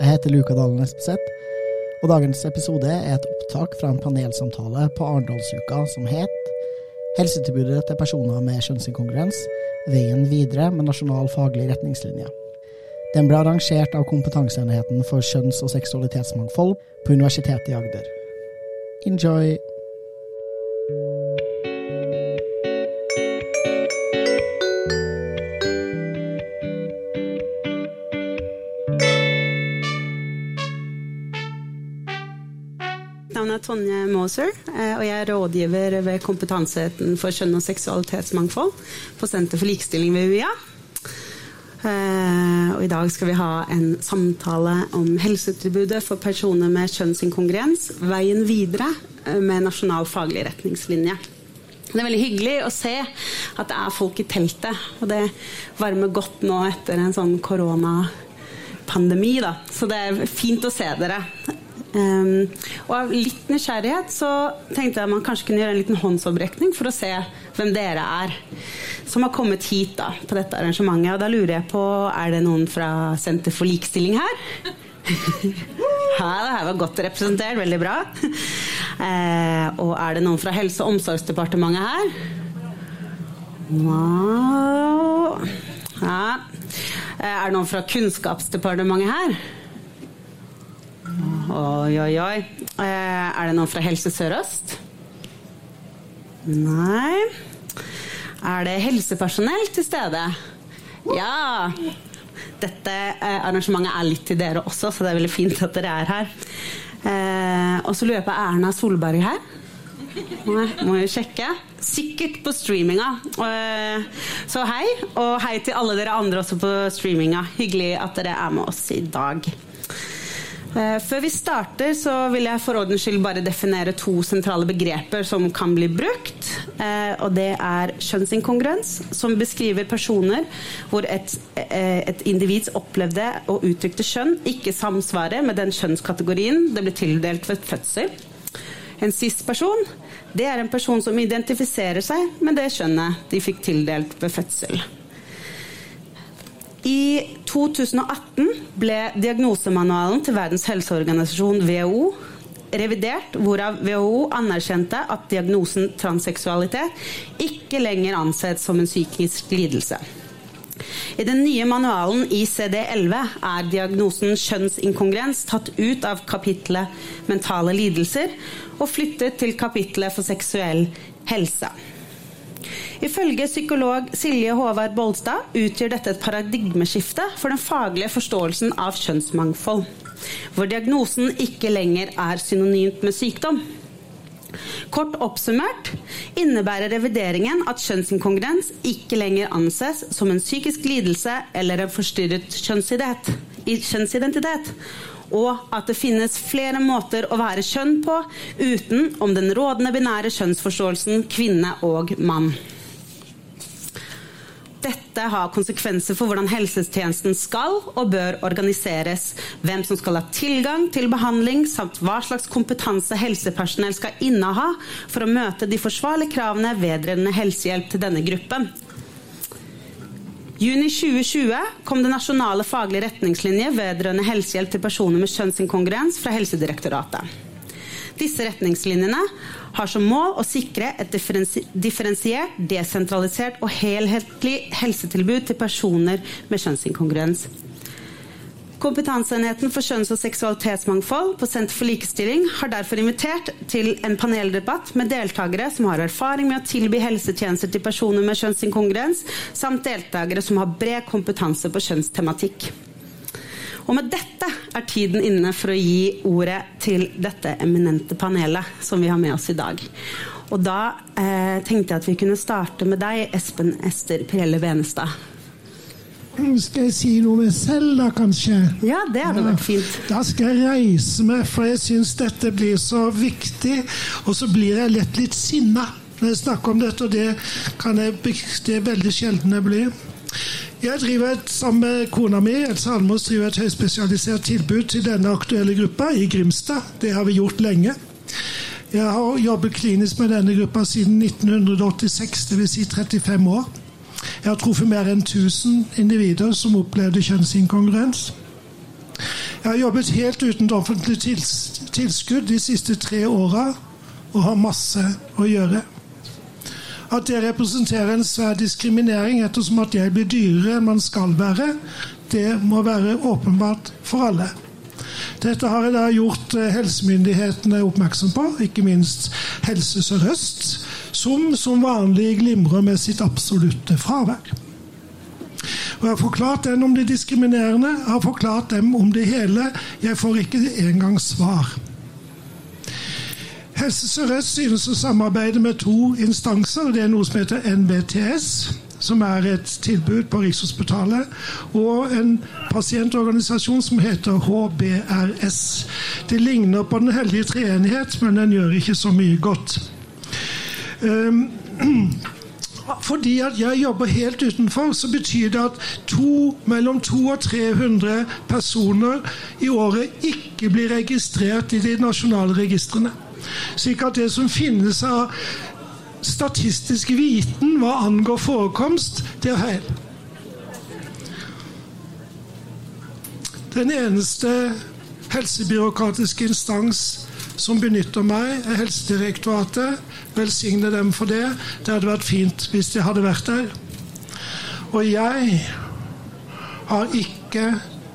Jeg heter Luka Dalen Espeseth, og dagens episode er et opptak fra en panelsamtale på Arendalsuka som het Helsetilbudet til personer med kjønnsinkongruens veien videre med nasjonal faglig retningslinje. Den ble arrangert av Kompetanseenheten for kjønns- og seksualitetsmangfold på Universitetet i Agder. Enjoy! Tonje Moser, eh, og jeg er rådgiver ved Kompetanseheten for kjønn og seksualitetsmangfold på Senter for likestilling ved UiA. Eh, Og I dag skal vi ha en samtale om helsetilbudet for personer med kjønnsinkongruens. Veien videre eh, med nasjonal faglig retningslinje. Det er veldig hyggelig å se at det er folk i teltet. Og det varmer godt nå etter en sånn koronapandemi. Så det er fint å se dere. Um, og av litt nysgjerrighet så tenkte jeg man kanskje kunne gjøre en liten håndsopprekning for å se hvem dere er som har kommet hit da, på dette arrangementet. Og da lurer jeg på, er det noen fra Senter for likestilling her? Det her var godt representert. Veldig bra. Uh, og er det noen fra Helse- og omsorgsdepartementet her? Wow. Ja. Eh, Er det noen fra Kunnskapsdepartementet her? Oi, oi, oi. Eh, Er det noen fra Helse Sør-Øst? Nei. Er det helsepersonell til stede? Ja. Dette eh, arrangementet er litt til dere også, så det er veldig fint at dere er her. Eh, og så lurer jeg på er Erna Solberg her? Nei, må jo sjekke. Sikkert på streaminga. Så hei, og hei til alle dere andre også på streaminga. Hyggelig at dere er med oss i dag. Eh, Før vi starter, så vil jeg for ordens skyld bare definere to sentrale begreper som kan bli brukt. Eh, Og det er kjønnsinkongruens, som beskriver personer hvor et, eh, et individs opplevde og uttrykte kjønn ikke samsvarer med den kjønnskategorien det ble tildelt ved fødsel. En cis-person det er en person som identifiserer seg med det kjønnet de fikk tildelt ved fødsel. I 2018 ble diagnosemanualen til Verdens helseorganisasjon WHO revidert, hvorav WHO anerkjente at diagnosen transseksualitet ikke lenger anses som en psykisk lidelse. I den nye manualen ICD-11 er diagnosen kjønnsinkongruens tatt ut av kapitlet mentale lidelser og flyttet til kapitlet for seksuell helse. Ifølge psykolog Silje Håvard Bolstad utgjør dette et paradigmeskifte for den faglige forståelsen av kjønnsmangfold, hvor diagnosen ikke lenger er synonymt med sykdom. Kort oppsummert innebærer revideringen at kjønnsinkongruens ikke lenger anses som en psykisk lidelse eller en forstyrret kjønnsidentitet, og at det finnes flere måter å være kjønn på uten om den rådende binære kjønnsforståelsen kvinne og mann. Dette har konsekvenser for hvordan helsetjenesten skal og bør organiseres, hvem som skal ha tilgang til behandling, samt hva slags kompetanse helsepersonell skal inneha for å møte de forsvarlige kravene vedrørende helsehjelp til denne gruppen. Juni 2020 kom det nasjonale faglige retningslinjer vedrørende helsehjelp til personer med kjønnsinkongruens fra Helsedirektoratet. Disse retningslinjene har som mål å sikre et differensiert, desentralisert og helhetlig helsetilbud til personer med kjønnsinkongruens. Kompetanseenheten for kjønns- og seksualitetsmangfold på Senter for likestilling har derfor invitert til en paneldebatt med deltakere som har erfaring med å tilby helsetjenester til personer med kjønnsinkongruens, samt deltakere som har bred kompetanse på kjønnstematikk. Og med dette er tiden inne for å gi ordet til dette eminente panelet som vi har med oss i dag. Og da eh, tenkte jeg at vi kunne starte med deg, Espen Ester Pirelle Benestad. Skal jeg si noe om meg selv, da, kanskje? Ja, det hadde vært fint. Da skal jeg reise meg, for jeg syns dette blir så viktig. Og så blir jeg lett litt sinna når jeg snakker om dette, og det, kan jeg, det er veldig sjelden jeg blir. Jeg driver et, sammen med kona mi Else Almos, driver et høyspesialisert tilbud til denne aktuelle gruppa i Grimstad. Det har vi gjort lenge. Jeg har jobbet klinisk med denne gruppa siden 1986, dvs. Si 35 år. Jeg har truffet mer enn 1000 individer som opplevde kjønnsinkongruens. Jeg har jobbet helt uten offentlig tilskudd de siste tre åra og har masse å gjøre. At det representerer en svær diskriminering ettersom at jeg blir dyrere enn man skal være, det må være åpenbart for alle. Dette har jeg da gjort eh, helsemyndighetene oppmerksom på, ikke minst Helse Sør-Øst, som som vanlig glimrer med sitt absolutte fravær. Og Jeg har forklart dem om det diskriminerende, jeg har forklart dem om det hele. Jeg får ikke engang svar. Helse Sør-Øst synes å samarbeide med to instanser. Det er noe som heter NBTS, som er et tilbud på Rikshospitalet, og en pasientorganisasjon som heter HBRS. Det ligner på Den hellige treenighet, men den gjør ikke så mye godt. Um, fordi at jeg jobber helt utenfor, så betyr det at to, mellom 200 og 300 personer i året ikke blir registrert i de nasjonale registrene. Slik at det som finnes av statistisk viten hva angår forekomst, det er feil. Den eneste helsebyråkratiske instans som benytter meg, er Helsedirektoratet. Velsigne dem for det. Det hadde vært fint hvis de hadde vært der. Og jeg har ikke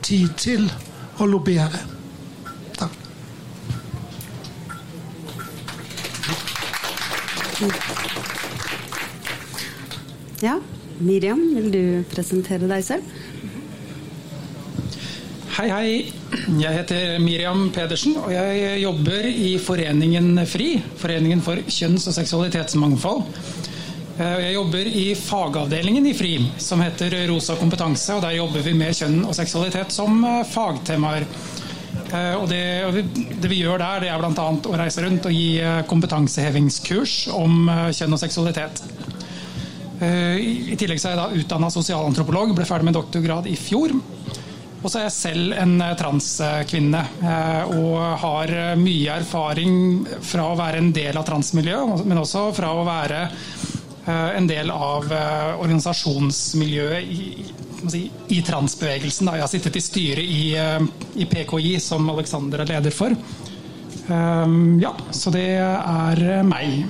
tid til å lobbyere. Takk. Ja, Miriam, vil du presentere deg selv? Hei, hei. Jeg heter Miriam Pedersen, og jeg jobber i Foreningen FRI. Foreningen for kjønns- og seksualitetsmangfold. Jeg jobber i fagavdelingen i FRI, som heter Rosa kompetanse. og Der jobber vi med kjønn og seksualitet som fagtemaer. Og det, det vi gjør der, det er bl.a. å reise rundt og gi kompetansehevingskurs om kjønn og seksualitet. I tillegg så er jeg da utdanna sosialantropolog, ble ferdig med doktorgrad i fjor. Og så er jeg selv en transkvinne og har mye erfaring fra å være en del av transmiljøet, men også fra å være en del av organisasjonsmiljøet i, si, i transbevegelsen. Jeg har sittet i styret i, i PKI, som Alexander er leder for. Ja, så det er meg.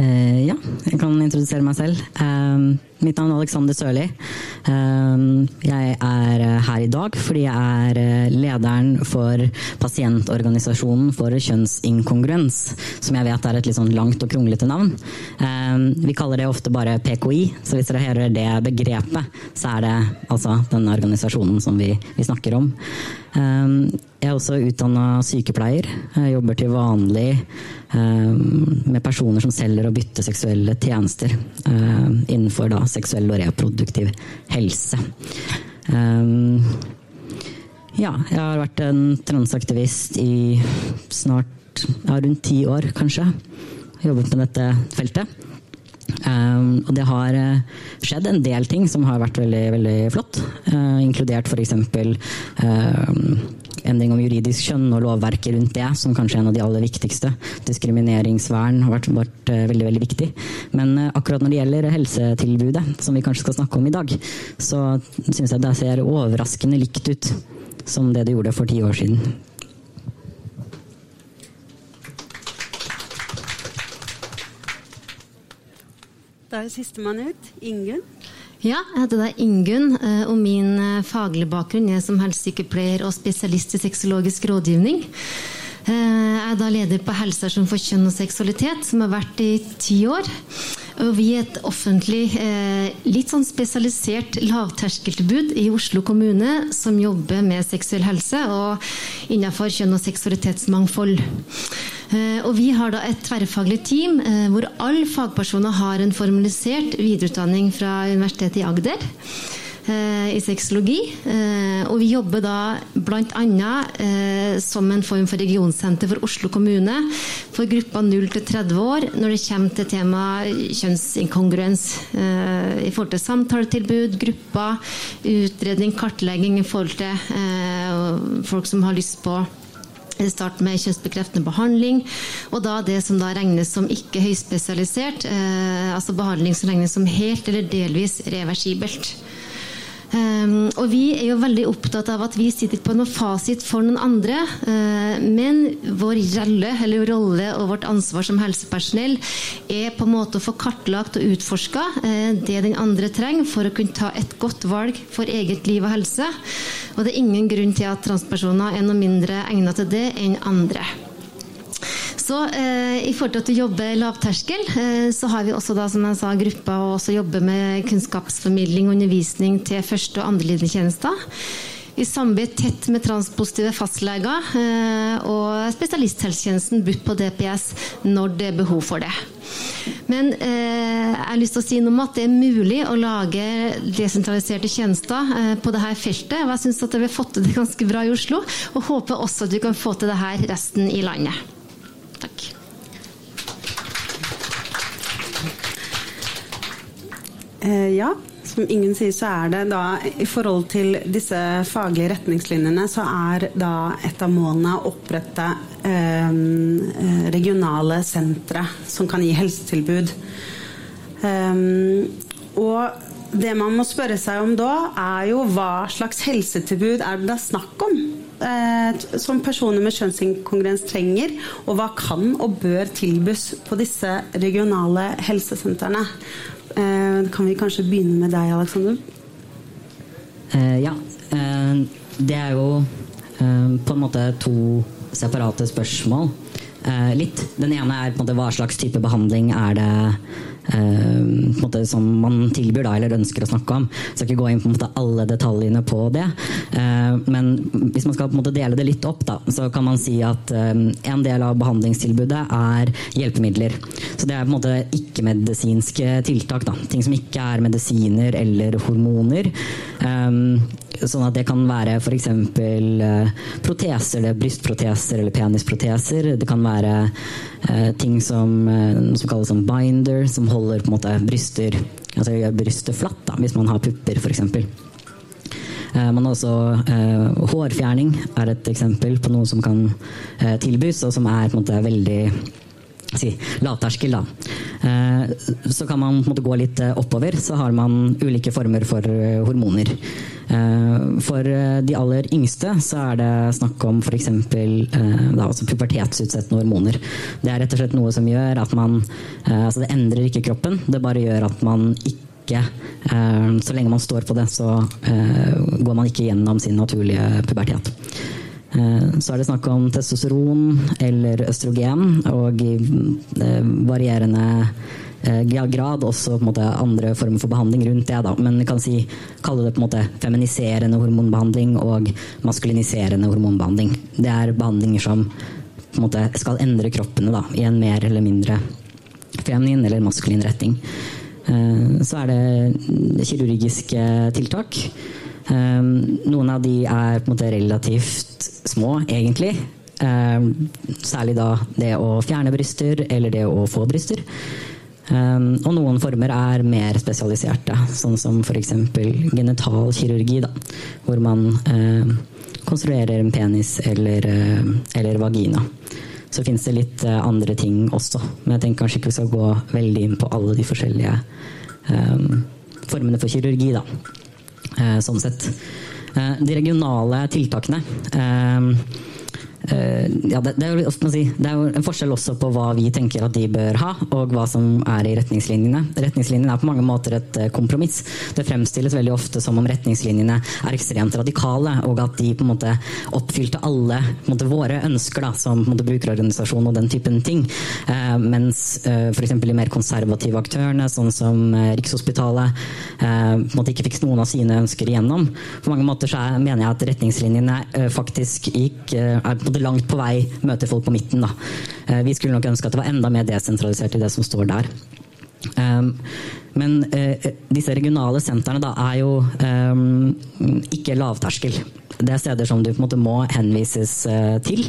Ja, jeg kan introdusere meg selv. Uh, mitt navn er Alexander Sørli. Uh, jeg er her i dag fordi jeg er lederen for pasientorganisasjonen for kjønnsinkongruens, som jeg vet er et litt sånn langt og kronglete navn. vi kaller det ofte bare PKI, så hvis dere hører det begrepet, så er det altså denne organisasjonen som vi, vi snakker om. Jeg er også utdanna sykepleier. Jeg jobber til vanlig med personer som selger og bytter seksuelle tjenester innenfor da, seksuell og reproduktiv helse. Ja, jeg har vært en transaktivist i snart ja, rundt ti år, kanskje. Jobbet med dette feltet. Um, og det har uh, skjedd en del ting som har vært veldig, veldig flott. Uh, inkludert f.eks. Uh, endring om juridisk kjønn og lovverket rundt det, som kanskje er en av de aller viktigste. Diskrimineringsvern har vært, vært veldig, veldig viktig. Men akkurat når det gjelder helsetilbudet, som vi kanskje skal snakke om i dag, så syns jeg det ser overraskende likt ut som det det gjorde for ti år siden. Da er sistemann ut. Ingunn. Ja, jeg heter da Ingunn, og min faglige bakgrunn er som helsesykepleier og spesialist i sexologisk rådgivning. Jeg er da leder på Helsestasjon for kjønn og seksualitet, som har vært i ti år. Og vi er et offentlig, litt sånn spesialisert lavterskeltilbud i Oslo kommune som jobber med seksuell helse og innenfor kjønn og seksualitetsmangfold. Og vi har da et tverrfaglig team hvor alle fagpersoner har en formalisert videreutdanning fra Universitetet i Agder. Eh, i sexologi. Eh, og vi jobber da bl.a. Eh, som en form for regionsenter for Oslo kommune for gruppa 0 til 30 år når det kommer til tema kjønnsinkongruens i forhold til samtaletilbud, grupper, utredning, kartlegging i forhold til folk som har lyst på start med kjønnsbekreftende behandling, og da det som da regnes som ikke høyspesialisert, eh, altså behandling som regnes som helt eller delvis reversibelt. Um, og vi er jo veldig opptatt av at vi sitter på noen fasit for noen andre. Uh, men vår rolle, eller rolle og vårt ansvar som helsepersonell er på en måte å få kartlagt og utforska uh, det den andre trenger for å kunne ta et godt valg for eget liv og helse. Og det er ingen grunn til at transpersoner er noe mindre egnet til det enn andre. Så eh, I forhold til å jobbe lavterskel, eh, så har vi også da, som jeg sa, grupper og også jobber med kunnskapsformidling og undervisning til første- og andrelinjetjenester. Vi samarbeider tett med transpositive fastleger eh, og spesialisthelsetjenesten BUP på DPS når det er behov for det. Men eh, jeg har lyst til å si noe om at det er mulig å lage desentraliserte tjenester eh, på dette feltet. Og jeg syns at vi har fått til det ganske bra i Oslo, og håper også at vi kan få til det her resten i landet. Takk. Eh, ja, som ingen sier, så er det da i forhold til disse faglige retningslinjene, så er da et av målene å opprette eh, regionale sentre som kan gi helsetilbud. Um, og det man må spørre seg om da, er jo hva slags helsetilbud er det da snakk om? Eh, som personer med kjønnsinkongruens trenger, og hva kan og bør tilbys på disse regionale helsesentrene. Eh, kan vi kanskje begynne med deg, Aleksander? Eh, ja. det er jo på en måte to separate spørsmål. litt. Den ene er på en måte hva slags type behandling er det eh, måte, som man tilbyr da, eller ønsker å snakke om. Jeg skal ikke gå inn på måte, alle detaljene på det. Eh, men hvis man skal måte, dele det litt opp, da, så kan man si at eh, en del av behandlingstilbudet er hjelpemidler. Så det er på en måte ikke-medisinske tiltak. Da. Ting som ikke er medisiner eller hormoner. Eh, Sånn at det kan være f.eks. Eh, proteser, eller brystproteser eller penisproteser. Det kan være eh, ting som, noe som kalles som binder, som holder på en måte bryster altså gjør brystet flatt da, hvis man har pupper f.eks. Eh, man har også eh, Hårfjerning er et eksempel på noe som kan eh, tilbys, og som er på en måte veldig si, lavterskel. Da. Eh, så kan man måte, gå litt eh, oppover, så har man ulike former for eh, hormoner. For de aller yngste så er det snakk om f.eks. Altså pubertetsutsettende hormoner. Det er rett og slett noe som gjør at man Altså det endrer ikke kroppen, det bare gjør at man ikke Så lenge man står på det, så går man ikke gjennom sin naturlige pubertet. Eh, så er det snakk om testosteron eller østrogen, og i eh, varierende eh, grad også måte andre former for behandling rundt det. Da. Men vi kan si, kalle det på en måte feminiserende hormonbehandling og maskuliniserende hormonbehandling. Det er behandlinger som en måte skal endre kroppene da, i en mer eller mindre feminin eller maskulin retning. Så er det kirurgiske tiltak. Noen av de er på en måte relativt små, egentlig. Um, særlig da det å fjerne bryster eller det å få bryster. Um, og noen former er mer spesialiserte, sånn som f.eks. genitalkirurgi. Da, hvor man konstruerer en penis eller, uh, eller vagina. Så fins det litt uh, andre ting også, men jeg tenker kanskje ikke vi skal gå veldig inn på alle de forskjellige formene for kirurgi. da, sånn sett. Eh, de regionale tiltakene eh, Eh, ja, det, det, er jo, si, det, er jo, en forskjell også på hva vi tenker at de bør ha, og hva som er i retningslinjene. Retningslinjene er på mange måter et eh, kompromiss. Det fremstilles veldig ofte som om retningslinjene er ekstremt radikale, og at de på en måte oppfylte alle måte, våre ønsker da, som måte, brukerorganisasjon og den typen ting. Eh, mens eh, f.eks. de mer konservative aktørene, sånn som eh, Rikshospitalet, eh, ikke fikk noen av sine ønsker igjennom. På mange måter så er, mener jeg at retningslinjene eh, faktisk gikk, er langt på vei møter folk på midten. Da. Eh, vi skulle nok ønske at det var enda mer desentralisert i det som står der. Um, men uh, disse regionale sentrene er jo um, ikke lavterskel. Det er steder som du på en måte må henvises uh, til.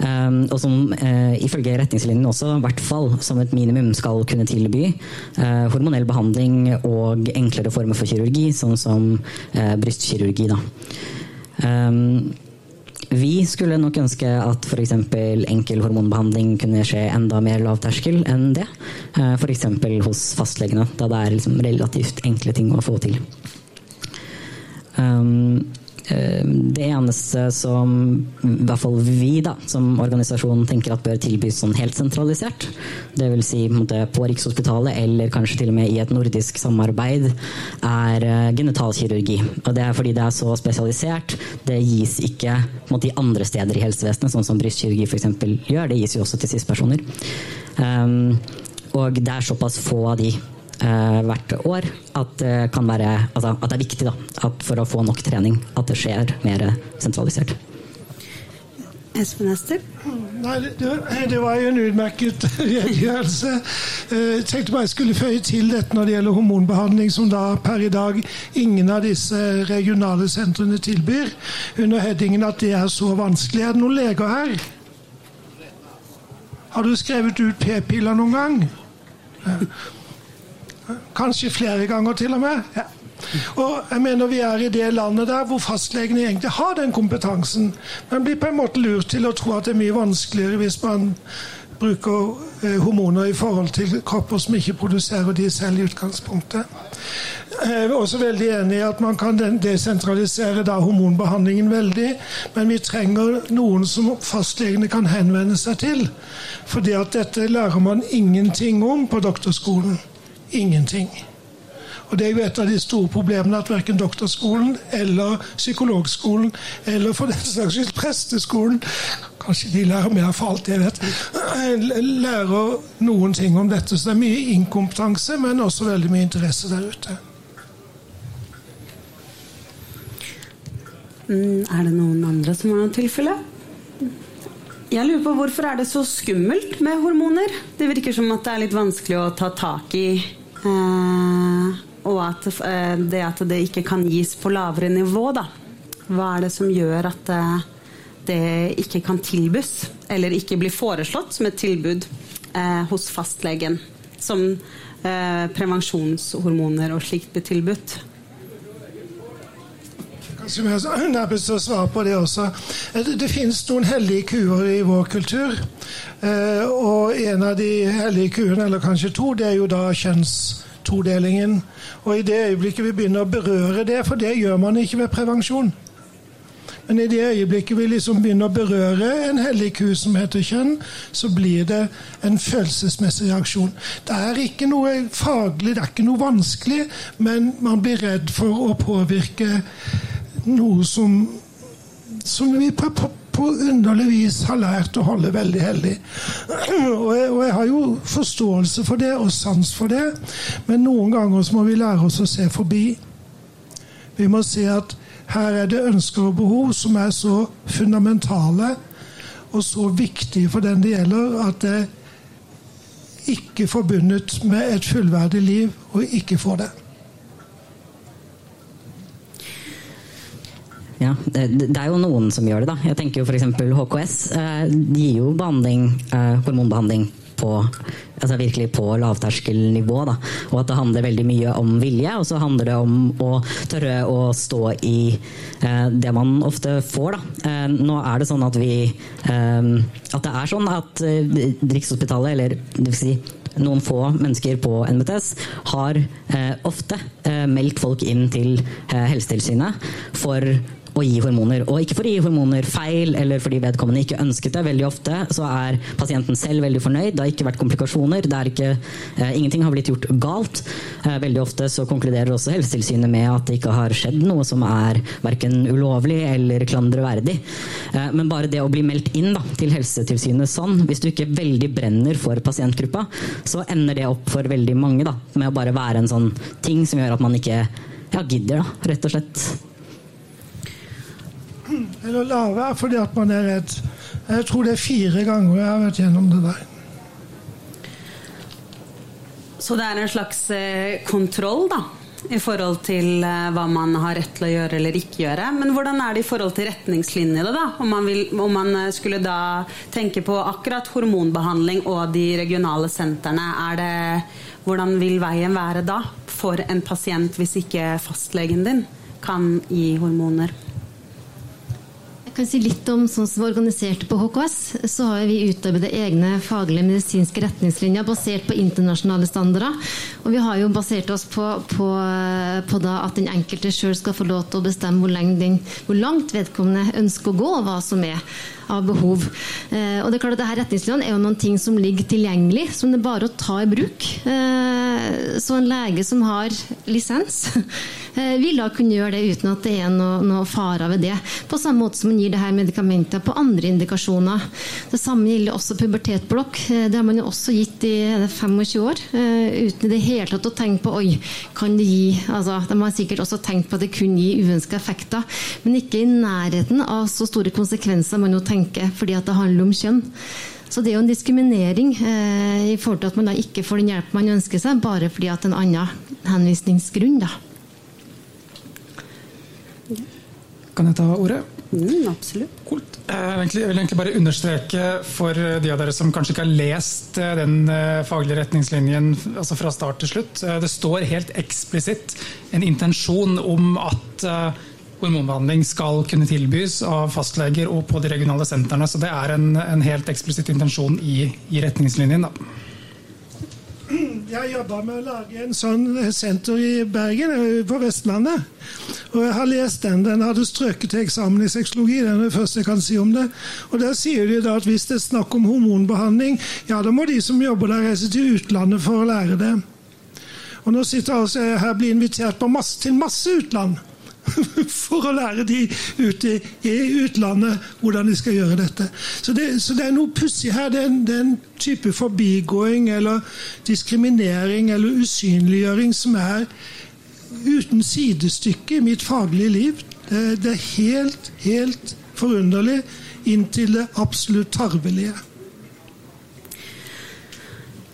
Um, og som uh, ifølge retningslinjene også, i hvert fall som et minimum, skal kunne tilby uh, hormonell behandling og enklere former for kirurgi, sånn som uh, brystkirurgi. Da. Um, vi skulle nok ønske at f.eks. enkel hormonbehandling kunne skje enda mer lavterskel enn det. F.eks. hos fastlegene, da det er liksom relativt enkle ting å få til. Um, Eh, det eneste som i hvert fall vi da, som organisasjon tenker at bør tilbys sånn helt sentralisert, dvs. Si, på Rikshospitalet eller kanskje til og med i et nordisk samarbeid, er eh, genitalkirurgi. Og det er fordi det er så spesialisert. Det gis ikke måte, i andre steder i helsevesenet, sånn som brystkirurgi f.eks. gjør. Det gis jo også til cis-personer. Um, og det er såpass få av de eh, hvert år. At det, kan være, altså, at det er viktig da, for å få nok trening at det skjer mer sentralisert. Espen Ester? Nei, det, det, var jo en utmerket redegjørelse. Eh, jeg tenkte bare jeg skulle føye til dette når det gjelder hormonbehandling, som da per i dag ingen av disse regionale sentrene tilbyr, under headingen at det er så vanskelig. Er det noen leger her? Har du skrevet ut p-piller noen gang? Kanskje flere ganger til og med. Ja. Og jeg mener Vi er i det landet der hvor fastlegene egentlig har den kompetansen. Men blir på en måte lurt til å tro at det er mye vanskeligere hvis man bruker eh, hormoner i forhold til kropper som ikke produserer de selv i utgangspunktet. Jeg er også veldig enig i at man kan desentralisere da hormonbehandlingen veldig, men vi trenger noen som fastlegene kan henvende seg til. Fordi at dette lærer man ingenting om på doktorskolen ingenting. Og Det er jo et av de store problemene at verken doktorskolen eller psykologskolen eller for den saks skyld presteskolen Kanskje de lærer mer for alt jeg vet. Lærer noen ting om dette. Så det er mye inkompetanse, men også veldig mye interesse der ute. Mm, er det noen andre som har noe tilfelle? Jeg lurer på Hvorfor er det så skummelt med hormoner? Det virker som at det er litt vanskelig å ta tak i og at eh, det at det ikke kan gis på lavere nivå, da. Hva er det som gjør at eh, det ikke kan tilbys, eller ikke blir foreslått som et tilbud hos fastlegen? Som prevensjonshormoner og slikt blir tilbudt? Kanskje vi nærmest å svare på det også. Det, det finnes noen hellige kuer i vår kultur. Eh, og en av de hellige kuene, eller kanskje to, det er jo da kjønnstodelingen. Og i det øyeblikket vi begynner å berøre det, for det gjør man ikke ved prevensjon. Men i det øyeblikket vi liksom begynner å berøre en hellig ku som heter kjønn, så blir det en følelsesmessig reaksjon. Det er ikke noe faglig, det er ikke noe vanskelig, men man blir redd for å påvirke noe som, som vi på, på på underlig vis har lært å holde veldig hellig. Og jeg, og jeg, har jo forståelse for det og sans for det, men noen ganger må vi lære oss å se forbi. Vi må se at her er det ønsker og behov som er så fundamentale og så viktige for den det gjelder, at det ikke er forbundet med et fullverdig liv å ikke få det. Ja, det, det, er jo noen som gjør det, da. Jeg tenker jo f.eks. HKS. Eh, gir jo behandling, eh, hormonbehandling på, altså virkelig på lavterskelnivå. Da. Og at det handler veldig mye om vilje, og så handler det om å tørre å stå i eh, det man ofte får. Eh, nå er det sånn at vi eh, At det er sånn at eh, Rikshospitalet, eller det vil si noen få mennesker på NBTS har eh, ofte eh, meldt folk inn til eh, Helsetilsynet for å gi hormoner. Og ikke for å gi hormoner feil, eller fordi vedkommende ikke ønsket det. Veldig ofte så er pasienten selv veldig fornøyd. Det har ikke vært komplikasjoner. Er ikke, eh, ingenting har blitt gjort galt. Eh, veldig ofte så konkluderer også Helsetilsynet med at det ikke har skjedd noe som er verken ulovlig eller klandreverdig. Eh, men bare det å bli meldt inn da, til Helsetilsynet sånn, hvis du ikke veldig brenner for pasientgruppa, så ender det opp for veldig mange da, med å bare være en sånn ting som gjør at man ikke ja, gidder, da, rett og slett. Eller la være fordi at man er redd. Jeg tror det er fire ganger jeg har vært gjennom det der. Så det er en slags eh, kontroll, da? I forhold til eh, hva man har rett til å gjøre eller ikke gjøre. Men hvordan er det i forhold til retningslinjene, da? Om man, vil, om man eh, skulle da tenke på akkurat hormonbehandling og de regionale sentrene. Det, hvordan vil veien være da for en pasient hvis ikke fastlegen din kan gi hormoner? Jeg kan si litt om sånn som vi organiserte på HKS. Så har vi utarbeidet egne faglige medisinske retningslinjer basert på internasjonale standarder. Og vi har jo basert oss på, på, på at den enkelte sjøl skal få lov til å bestemme hvor, den, hvor, langt vedkommende ønsker å gå, og hva som er av behov. Eh, og det er klart at dette Retningslinjene er jo noen ting som ligger tilgjengelig, som det er bare å ta i bruk. Eh, så en lege som har lisens, vil da kunne gjøre det uten at det er noe, noe fare ved det. På samme måte som man gir det her medikamentet på andre indikasjoner. Det samme gjelder også pubertetblokk. Det har man jo også gitt i 25 år, uten i det hele tatt å tenke på oi, kan det gi altså, De har sikkert også tenkt på at det kunne gi uønska effekter, men ikke i nærheten av så store konsekvenser man jo tenker fordi at det handler om kjønn. Så det er jo en diskriminering eh, i forhold til at man da ikke får den hjelp man ønsker seg, bare fordi at en annen henvisningsgrunn. da. Kan jeg ta ordet? Mm, absolutt. Cool. Eh, jeg vil egentlig bare understreke for de av dere som kanskje ikke har lest eh, den eh, faglige retningslinjen altså fra start til slutt. Det står helt eksplisitt en intensjon om at hormonbehandling skal kunne tilbys av fastleger og på de regionale sentrene. Så det er en, en helt eksplisitt intensjon i, i retningslinjen. Da. Jeg jobba med å lage en sånn senter i Bergen, eh, på Vestlandet. Og jeg har lest den. Den hadde strøket til eksamen i sexologi. Det er det første jeg kan si om det. Og Der sier de da at hvis det er snakk om hormonbehandling, ja, da må de som jobber der, reise til utlandet for å lære det. Og nå sitter altså jeg her blir invitert masse, til masse utland. for å lære de ute i utlandet hvordan de skal gjøre dette. Så det, så det er noe pussig her. Det er, en, det er, en, type forbigåing eller diskriminering eller usynliggjøring som er uten sidestykke i mitt faglige liv. Det, det er helt, helt forunderlig inntil det absolutt tarvelige.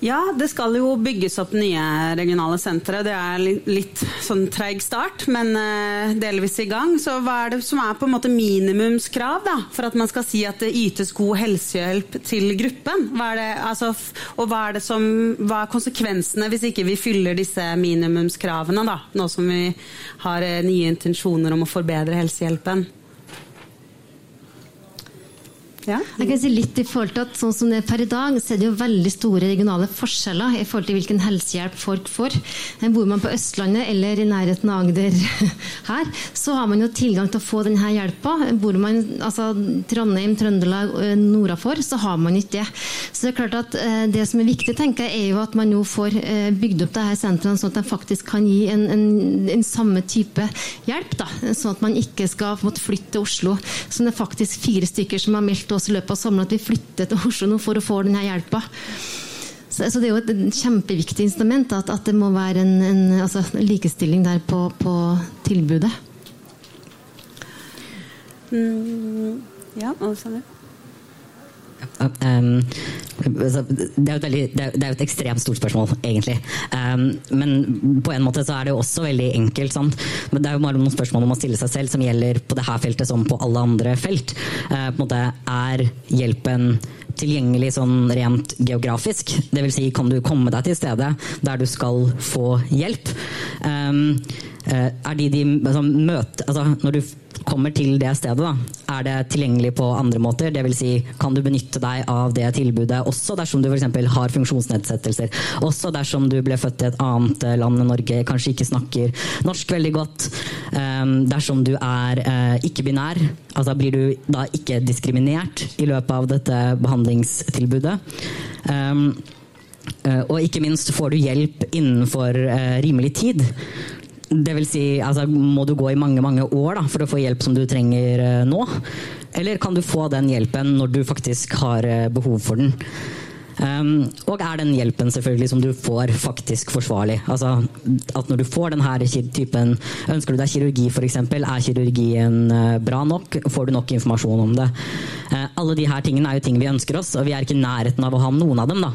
Ja, det skal jo bygges opp nye regionale sentre. Det er litt, litt sånn treig start, men uh, delvis i gang. Så hva er det som er på en måte minimumskrav da, for at man skal si at det ytes god helsehjelp til gruppen? Hva det, altså, og hva er, som, hva er konsekvensene hvis ikke vi fyller disse minimumskravene, da, nå som vi har uh, nye intensjoner om å forbedre helsehjelpen? Ja. Jeg kan si litt i forhold til at sånn som det er per i dag, så er det jo veldig store regionale forskjeller i forhold til hvilken helsehjelp folk får. Bor man på Østlandet eller i nærheten av Agder her, så har man jo tilgang til å få denne hjelpa. Bor man altså, Trondheim, Trøndelag, nordafor, så har man ikke det. Så det er klart at eh, det som er viktig, tenker jeg, er jo at man nå får eh, bygd opp disse sentrene sånn at de faktisk kan gi en, en, en samme type hjelp. Da. Sånn at man ikke skal måtte flytte til Oslo. Som det er faktisk fire stykker som har meldt oss i løpet av sommeren at vi flytter til Oslo nå for å få denne hjelpa. Så, så, det er jo et kjempeviktig instrument at, at det må være en, en altså, likestilling der på, på tilbudet. Mm, ja, Alexander? Um, altså, det, er veldig, det, er, jo et ekstremt stort spørsmål, egentlig. Um, men på en måte så er det jo også veldig enkelt. Sant? Men det er jo bare noen spørsmål man må stille seg selv som gjelder på dette feltet som på alle andre felt. Uh, måte, er hjelpen tilgjengelig sånn rent geografisk? Dvs. Si, kan du komme deg til stedet der du skal få hjelp? Um, er de de altså, møter altså, Når du kommer til det stedet, da, er det tilgjengelig på andre måter? Dvs. Si, kan du benytte deg av det tilbudet også dersom du f.eks. har funksjonsnedsettelser? Også dersom du ble født i et annet eh, land enn Norge, kanskje ikke snakker norsk veldig godt. Um, dersom du er ikke-binær, altså blir du da ikke diskriminert i løpet av dette behandlingstilbudet? Og ikke minst får du hjelp innenfor rimelig tid. Det vil si, altså, må du gå i mange mange år da, for å få hjelp som du trenger uh, nå? Eller kan du få den hjelpen når du faktisk har uh, behov for den? Um, og er den hjelpen selvfølgelig som du får, faktisk forsvarlig? Altså at når du får denne typen Ønsker du deg kirurgi f.eks., er kirurgien uh, bra nok? Får du nok informasjon om det? Uh, alle de her tingene er jo ting vi ønsker oss, og vi er ikke i nærheten av å ha noen av dem. da.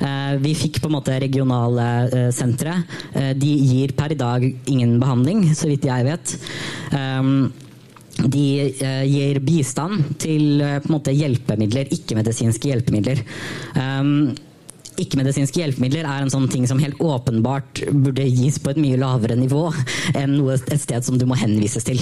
Uh, vi fikk på en måte regionale sentre. de gir per i dag ingen behandling, så vidt jeg vet. Um, de eh, gir bistand til eh, måte, hjelpemidler, ikke-medisinske hjelpemidler. Um, ikke-medisinske hjelpemidler er en sånn ting som helt åpenbart burde gis på et mye lavere nivå enn noe, et sted som du må henvises til.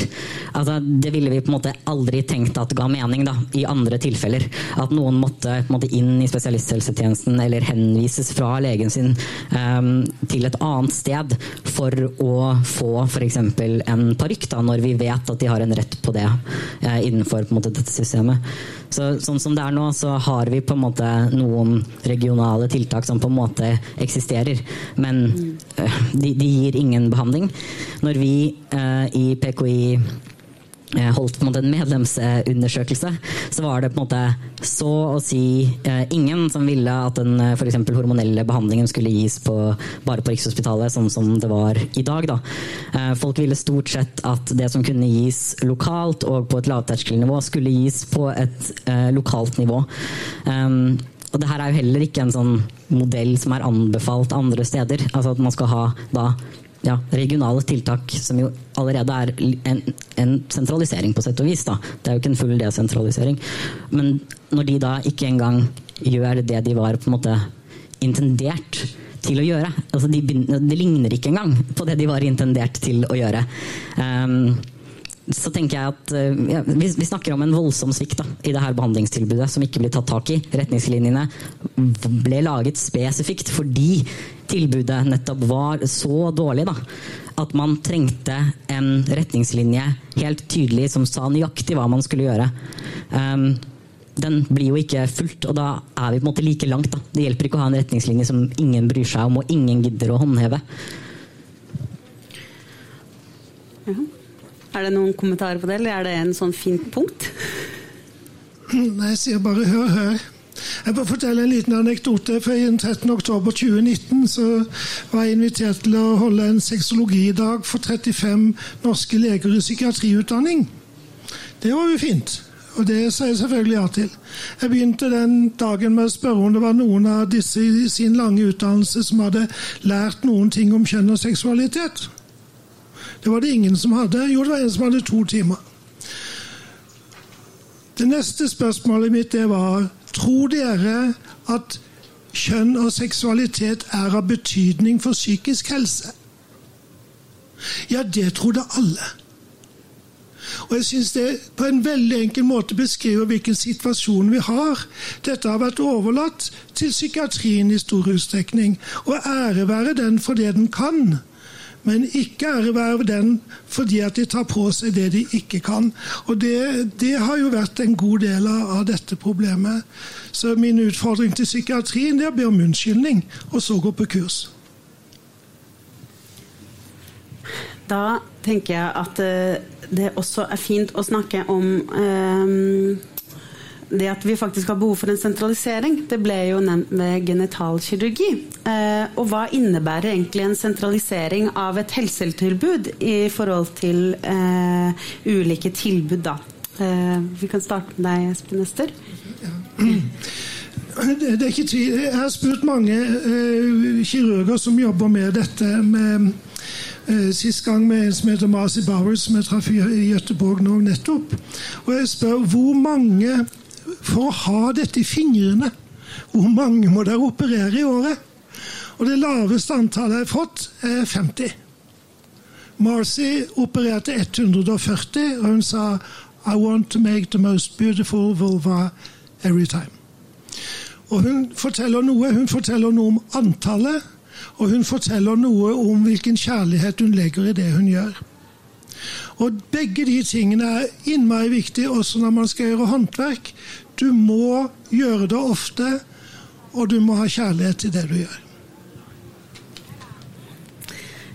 Altså, det ville vi på en måte aldri tenkt at ga mening da, i andre tilfeller. At noen måtte, måte, inn i spesialisthelsetjenesten eller henvises fra legen sin um, til et annet sted for å få f.eks. en parykk, når vi vet at de har en rett på det uh, innenfor måte, dette systemet. Så, sånn som det er nå, så har vi på en måte noen regionale tiltak som på en måte eksisterer. Men uh, de, de, gir ingen behandling. Når vi uh, i PKI Eh, holdt på en måte en medlemsundersøkelse, så var det på en måte så å si eh, ingen som ville at den f.eks. hormonelle behandlingen skulle gis på, bare på Rikshospitalet, sånn som det var i dag. Da. Folk ville stort sett at det som kunne gis lokalt og på et lavterskelnivå, skulle gis på et lokalt nivå. Um, og det her er jo heller ikke en sånn modell som er anbefalt andre steder. Altså at man skal ha da ja, regionale tiltak, som jo allerede er en, en, sentralisering på sett og vis. Da. Det er jo ikke en full desentralisering. Men når de da ikke engang gjør det de var på en måte intendert til å gjøre altså de, Det ligner ikke engang på det de var intendert til å gjøre. Um, så tenker jeg at eh, ja, vi, vi, snakker om en voldsom svikt i det her behandlingstilbudet som ikke blir tatt tak i. Retningslinjene ble laget spesifikt fordi tilbudet nettopp var så dårlig da, at man trengte en retningslinje helt tydelig som sa nøyaktig hva man skulle gjøre. Um, den blir jo ikke fulgt, og da er vi på en måte like langt. Da. Det hjelper ikke å ha en retningslinje som ingen bryr seg om, og ingen gidder å håndheve. -huh. Er det noen kommentarer på det, eller er det en sånn fint punkt? Nei, jeg sier bare hør, hør. Jeg får fortelle en liten anekdote. for 13.10.2019 så var jeg invitert til å holde en sexologidag for 35 norske leger i psykiatriutdanning. Det var jo fint. Og det sa jeg selvfølgelig ja til. Jeg begynte den dagen med å spørre om det var noen av disse i sin lange utdannelse som hadde lært noen ting om kjønn og seksualitet. Det var det ingen som hadde. Jo, det var en som hadde to timer. Det neste spørsmålet mitt det var Tror dere at kjønn og seksualitet er av betydning for psykisk helse? Ja, det trodde alle. Og jeg syns det på en veldig enkel måte beskriver hvilken situasjon vi har. Dette har vært overlatt til psykiatrien i stor utstrekning, og ære være den for det den kan men ikke erverv den fordi at de tar på seg det de ikke kan. Og det, det, har jo vært en god del av dette problemet. Så min utfordring til psykiatrien er å be om unnskyldning, og så gå på kurs. Da tenker jeg at eh, det også er fint å snakke om um det at vi faktisk har behov for en sentralisering, det ble jo nevnt med genitalkirurgi. Eh, og hva innebærer egentlig en sentralisering av et helsetilbud i forhold til eh, ulike tilbud, da? Eh, vi kan starte med deg, Espen Ester. Det er ikke tvil. Jeg har spurt mange uh, kirurger som jobber med dette. med uh, Sist gang med en som heter Marcy Bowers, som jeg traff i Gøteborg nå nettopp. Og jeg spør hvor mange for å ha dette i fingrene. Hvor mange må dere operere i året? Og det laveste antallet jeg har fått, er 50. Marcy opererte 140, og hun sa I want to make the most beautiful vulva every time. Og Hun forteller noe Hun forteller noe om antallet, og hun forteller noe om hvilken kjærlighet hun legger i det hun gjør. Og Begge de tingene er innmari viktig også når man skal gjøre håndverk. Du må gjøre det ofte, og du må ha kjærlighet til det du gjør.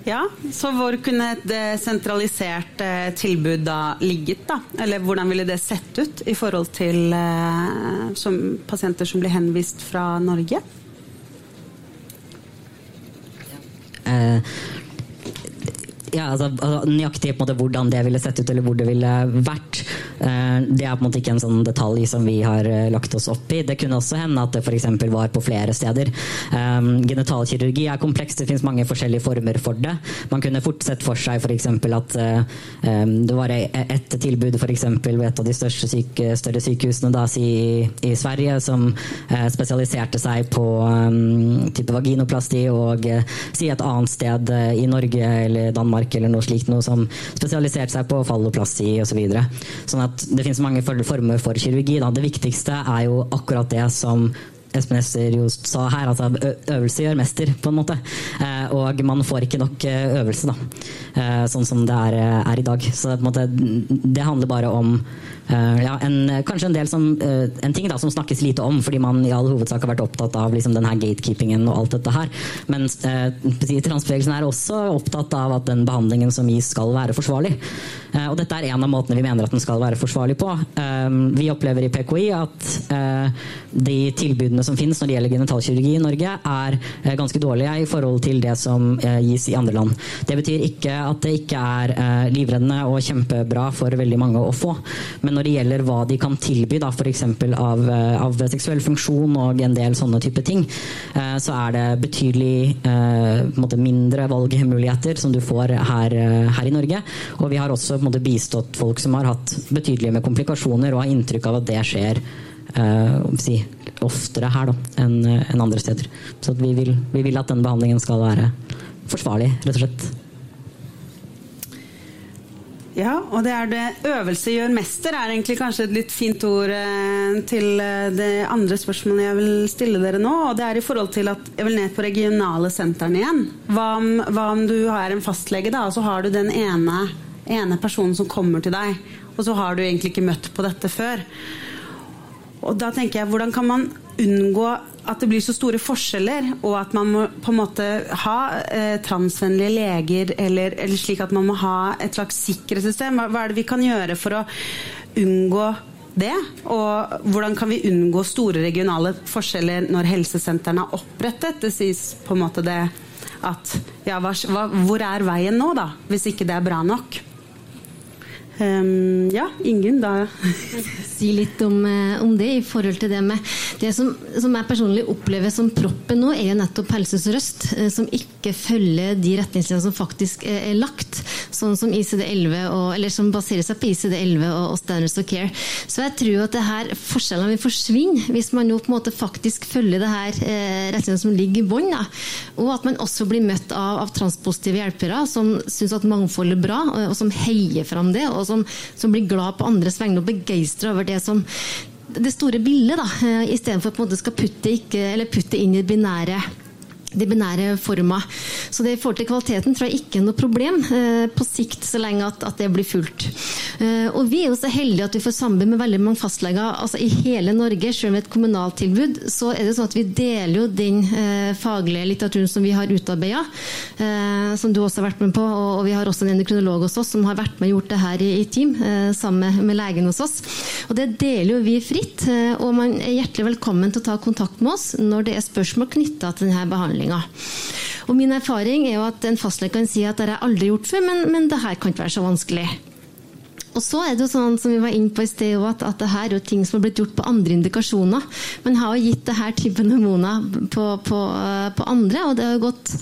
Ja, så hvor kunne et sentralisert eh, tilbud da ligget, da? Eller hvordan ville det sett ut i forhold til eh, som pasienter som blir henvist fra Norge? Eh, ja, altså, altså, nøyaktig på en måte hvordan det ville sett ut eller hvor det ville vært, eh, det er på en måte ikke en sånn detalj som vi har eh, lagt oss opp i. Det kunne også hende at det f.eks. var på flere steder. Um, genitalkirurgi er komplekst, det finnes mange forskjellige former for det. Man kunne fort sett for seg f.eks. at det var e-, et tilbud eksempel, ved et av de største syke, større sykehusene da, i, i, Sverige som spesialiserte seg på type vaginoplasti, og si et annet sted i Norge eller Danmark Danmark eller noe slikt noe som spesialiserte seg på falloplassi osv. Så videre. sånn at det finnes mange former for kirurgi. Da. Det viktigste er jo akkurat det som Espen Ester jo sa her, altså øvelse gjør mester, på en måte. Eh, og man får ikke nok øvelse, da. Eh, sånn som det er, er i dag. Så måte, det handler bare om ja, en, kanskje en, del som, en ting da, som snakkes lite om, fordi man i all hovedsak har vært opptatt av liksom, denne gatekeepingen og alt dette her. Men eh, transbevegelsen er også opptatt av at den behandlingen som gis, skal være forsvarlig. og dette er en av måtene vi mener at den skal være forsvarlig på. vi opplever i PKI at de tilbudene som finnes når det gjelder genitalkirurgi i Norge, er ganske dårlige i forhold til det som gis i andre land. Det betyr ikke at det ikke er livreddende og kjempebra for veldig mange å få. men når det gjelder hva de kan tilby, f.eks. Av, eh, av seksuell funksjon og en del sånne type ting, eh, så er det betydelig eh, mindre valgmuligheter som du får her, her, i Norge. Og vi har også måte, bistått folk som har hatt betydelige komplikasjoner, og har inntrykk av at det skjer si, oftere her enn en andre steder. Så vi vil, vi vil at den behandlingen skal være forsvarlig, rett og slett. Ja, og det er det øvelse gjør mester, er egentlig kanskje et litt fint ord eh, til eh, det andre spørsmålet jeg vil stille dere nå. Og det er i forhold til at jeg vil ned på regionale sentrene igjen. Hva om, hva om, du har en fastlege, da, og så har du den ene, ene personen som kommer til deg, og så har du egentlig ikke møtt på dette før. Og da tenker jeg, hvordan kan man unngå at det blir så store forskjeller, og at man må på en måte ha eh, transvennlige leger, eller, eller, slik at man må ha et slags sikkerhetssystem. Hva, hva er det vi kan gjøre for å unngå det? Og hvordan kan vi unngå store regionale forskjeller når helsesentrene er opprettet? Det sies på en måte det at ja, hva, hvor er veien nå, da? Hvis ikke det er bra nok? Um, ja, Ingunn, da Si litt om, eh, om, det i forhold til det med Det som, som, jeg personlig opplever som proppen nå, er jo nettopp Helse Sør-Øst, eh, som ikke følger de retningslinjene som faktisk er, er lagt. Sånn som ICD-11, eller som baserer seg på ICD-11 og, og Standards of Care. Så jeg tror at det her forskjellene vil forsvinne hvis man nå på en måte faktisk følger det her eh, retningslinjene som ligger i bånn. Og at man også blir møtt av, av transpositive hjelpere som syns at mangfold er bra, og, og som heier fram det. og som, som blir glad på andres vegne og begeistra over det som det store bildet, da, eh, istedenfor å putte, ikke, putte inn i det binære de binære forma. Så det i forhold til kvaliteten tror jeg ikke er noe problem eh, på sikt, så lenge at, at, det blir fulgt. Eh, og vi er jo så heldige at vi får samarbeid med veldig mange fastleger altså i hele Norge. Selv med et kommunalt tilbud. så er det sånn at vi deler jo den eh, faglige litteraturen som vi har utarbeida, eh, som du også har vært med på. Og, og, vi har også en endokrinolog hos oss som har vært med og gjort det her i, i team, eh, sammen med, med legen hos oss. Og det deler jo vi fritt, eh, og man er hjertelig velkommen til å ta kontakt med oss når det er spørsmål knytta til denne behandlingen behandlinga. Og min erfaring er jo at en fastlege kan si at det har jeg aldri gjort før, men, men det her kan ikke være så vanskelig. Og så er det jo sånn som vi var inne på i sted, at, at det her er jo ting som har blitt gjort på andre indikasjoner. Man har jo gitt det her typen hormoner på, på, på andre, og det har jo gått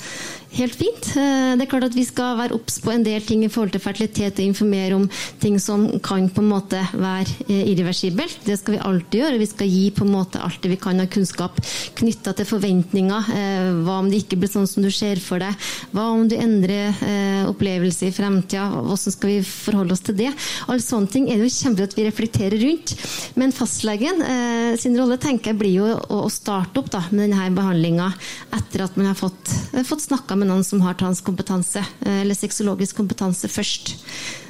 helt fint. Eh, det er klart at Vi skal være obs på en del ting i forhold til fertilitet og informere om ting som kan på en måte være eh, irreversibelt. Det skal vi alltid gjøre. Vi skal gi på en måte alt det vi kan av kunnskap knytta til forventninger. Eh, hva om det ikke blir sånn som du ser for deg? Hva om du endrer opplevelse i fremtida? Hvordan skal vi forholde oss til det? Alle sånne ting er det jo kjempebra at vi reflekterer rundt. Men fastlegen sin rolle tenker jeg blir jo å starte opp da, med denne behandlinga etter at man har fått, fått snakka med noen som har transkompetanse, eh, eller sexologisk kompetanse, først.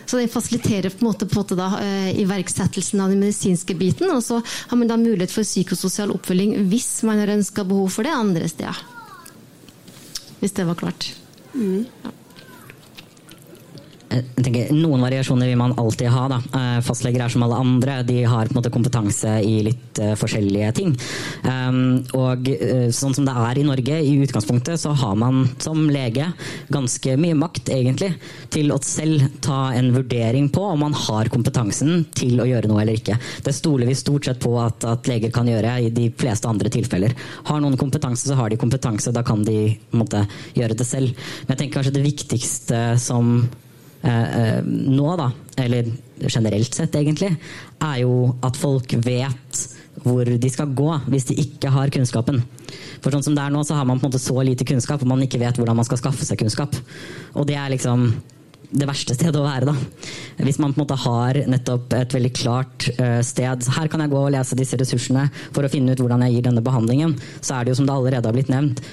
Så det fasiliterer på en måte, på en måte da, eh, iverksettelsen av den medisinske biten. Og så har man da mulighet for psykososial oppfølging hvis man har ønska behov for det andre steder. Hvis det var klart. Mm. Ja. Jeg tenker, Noen variasjoner vil man alltid ha. Da. Eh, fastleger er som alle andre. De har på en måte kompetanse i litt uh, forskjellige ting. Um, og uh, sånn som det er i Norge, i utgangspunktet, så har man som lege ganske mye makt, egentlig, til å selv ta en vurdering på om man har kompetansen til å gjøre noe eller ikke. Det stoler vi stort sett på at, at leger kan gjøre i de fleste andre tilfeller. Har noen kompetanse, så har de kompetanse. Da kan de måte, gjøre det selv. Men jeg tenker kanskje det viktigste som Eh, eh, nå, da, eller generelt sett egentlig, er jo at folk vet hvor de skal gå hvis de ikke har kunnskapen. For sånn som det er nå, så har man på en måte så lite kunnskap, og man ikke vet hvordan man skal skaffe seg kunnskap. Og det er liksom det verste stedet å være, da. Hvis man på en måte har nettopp et veldig klart uh, sted Her kan jeg gå og lese disse ressursene for å finne ut hvordan jeg gir denne behandlingen. Så er det jo som det allerede har blitt nevnt,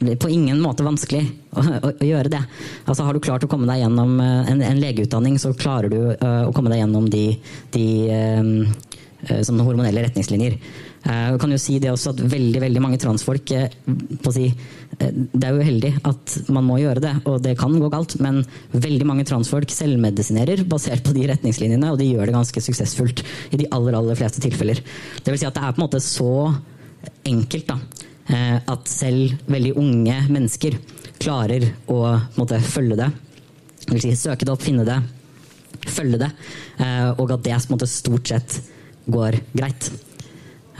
på ingen måte vanskelig å, å, å, gjøre det. Altså Har du klart å komme deg gjennom eh, en, en legeutdanning, så klarer du uh, å komme deg gjennom de, de um, sånne hormonelle retningslinjer. Jeg kan jo si det også at veldig veldig mange transfolk si, Det er uheldig at man må gjøre det, og det kan gå galt, men veldig mange transfolk selvmedisinerer basert på de retningslinjene, og de gjør det ganske suksessfullt i de aller, aller fleste tilfeller. Det vil si at det er på en måte så enkelt da, at selv veldig unge mennesker klarer å måte, følge det. Vil si, søke det opp, finne det, følge det. Eh, og at det måte, stort sett går greit.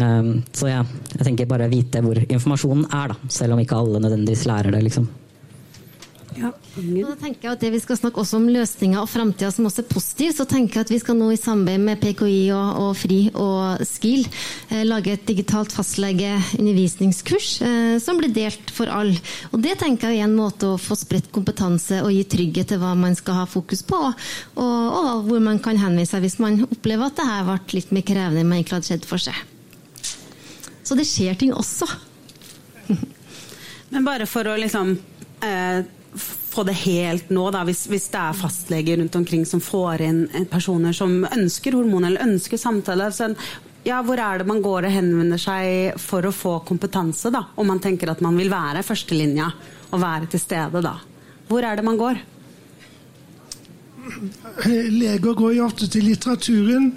Eh, så ja, jeg tenker bare vite hvor informasjonen er, da, selv om ikke alle nødvendigvis lærer det. liksom. Ja, da tenker jeg at det Vi skal snakke også om løsninger og framtida som også er positiv. Så tenker jeg at vi skal nå i samarbeid med PKI og, og FRI og SKIL eh, lage et digitalt fastlegeundervisningskurs eh, som blir delt for alle. Og Det tenker jeg er en måte å få spredt kompetanse og gi trygghet til hva man skal ha fokus på, og, og hvor man kan henvise seg hvis man opplever at det her ble litt mer krevende enn man egentlig hadde sett for seg. Så det skjer ting også. Men bare for å liksom eh få det helt nå, da, hvis, hvis, det er fastleger rundt omkring som får inn personer som ønsker hormon eller ønsker samtale. Så, ja, hvor er det man går og henvender seg for å få kompetanse, da? Om man tenker at man vil være førstelinja og være til stede, da. Hvor er det man går? Leger går jo ofte til litteraturen,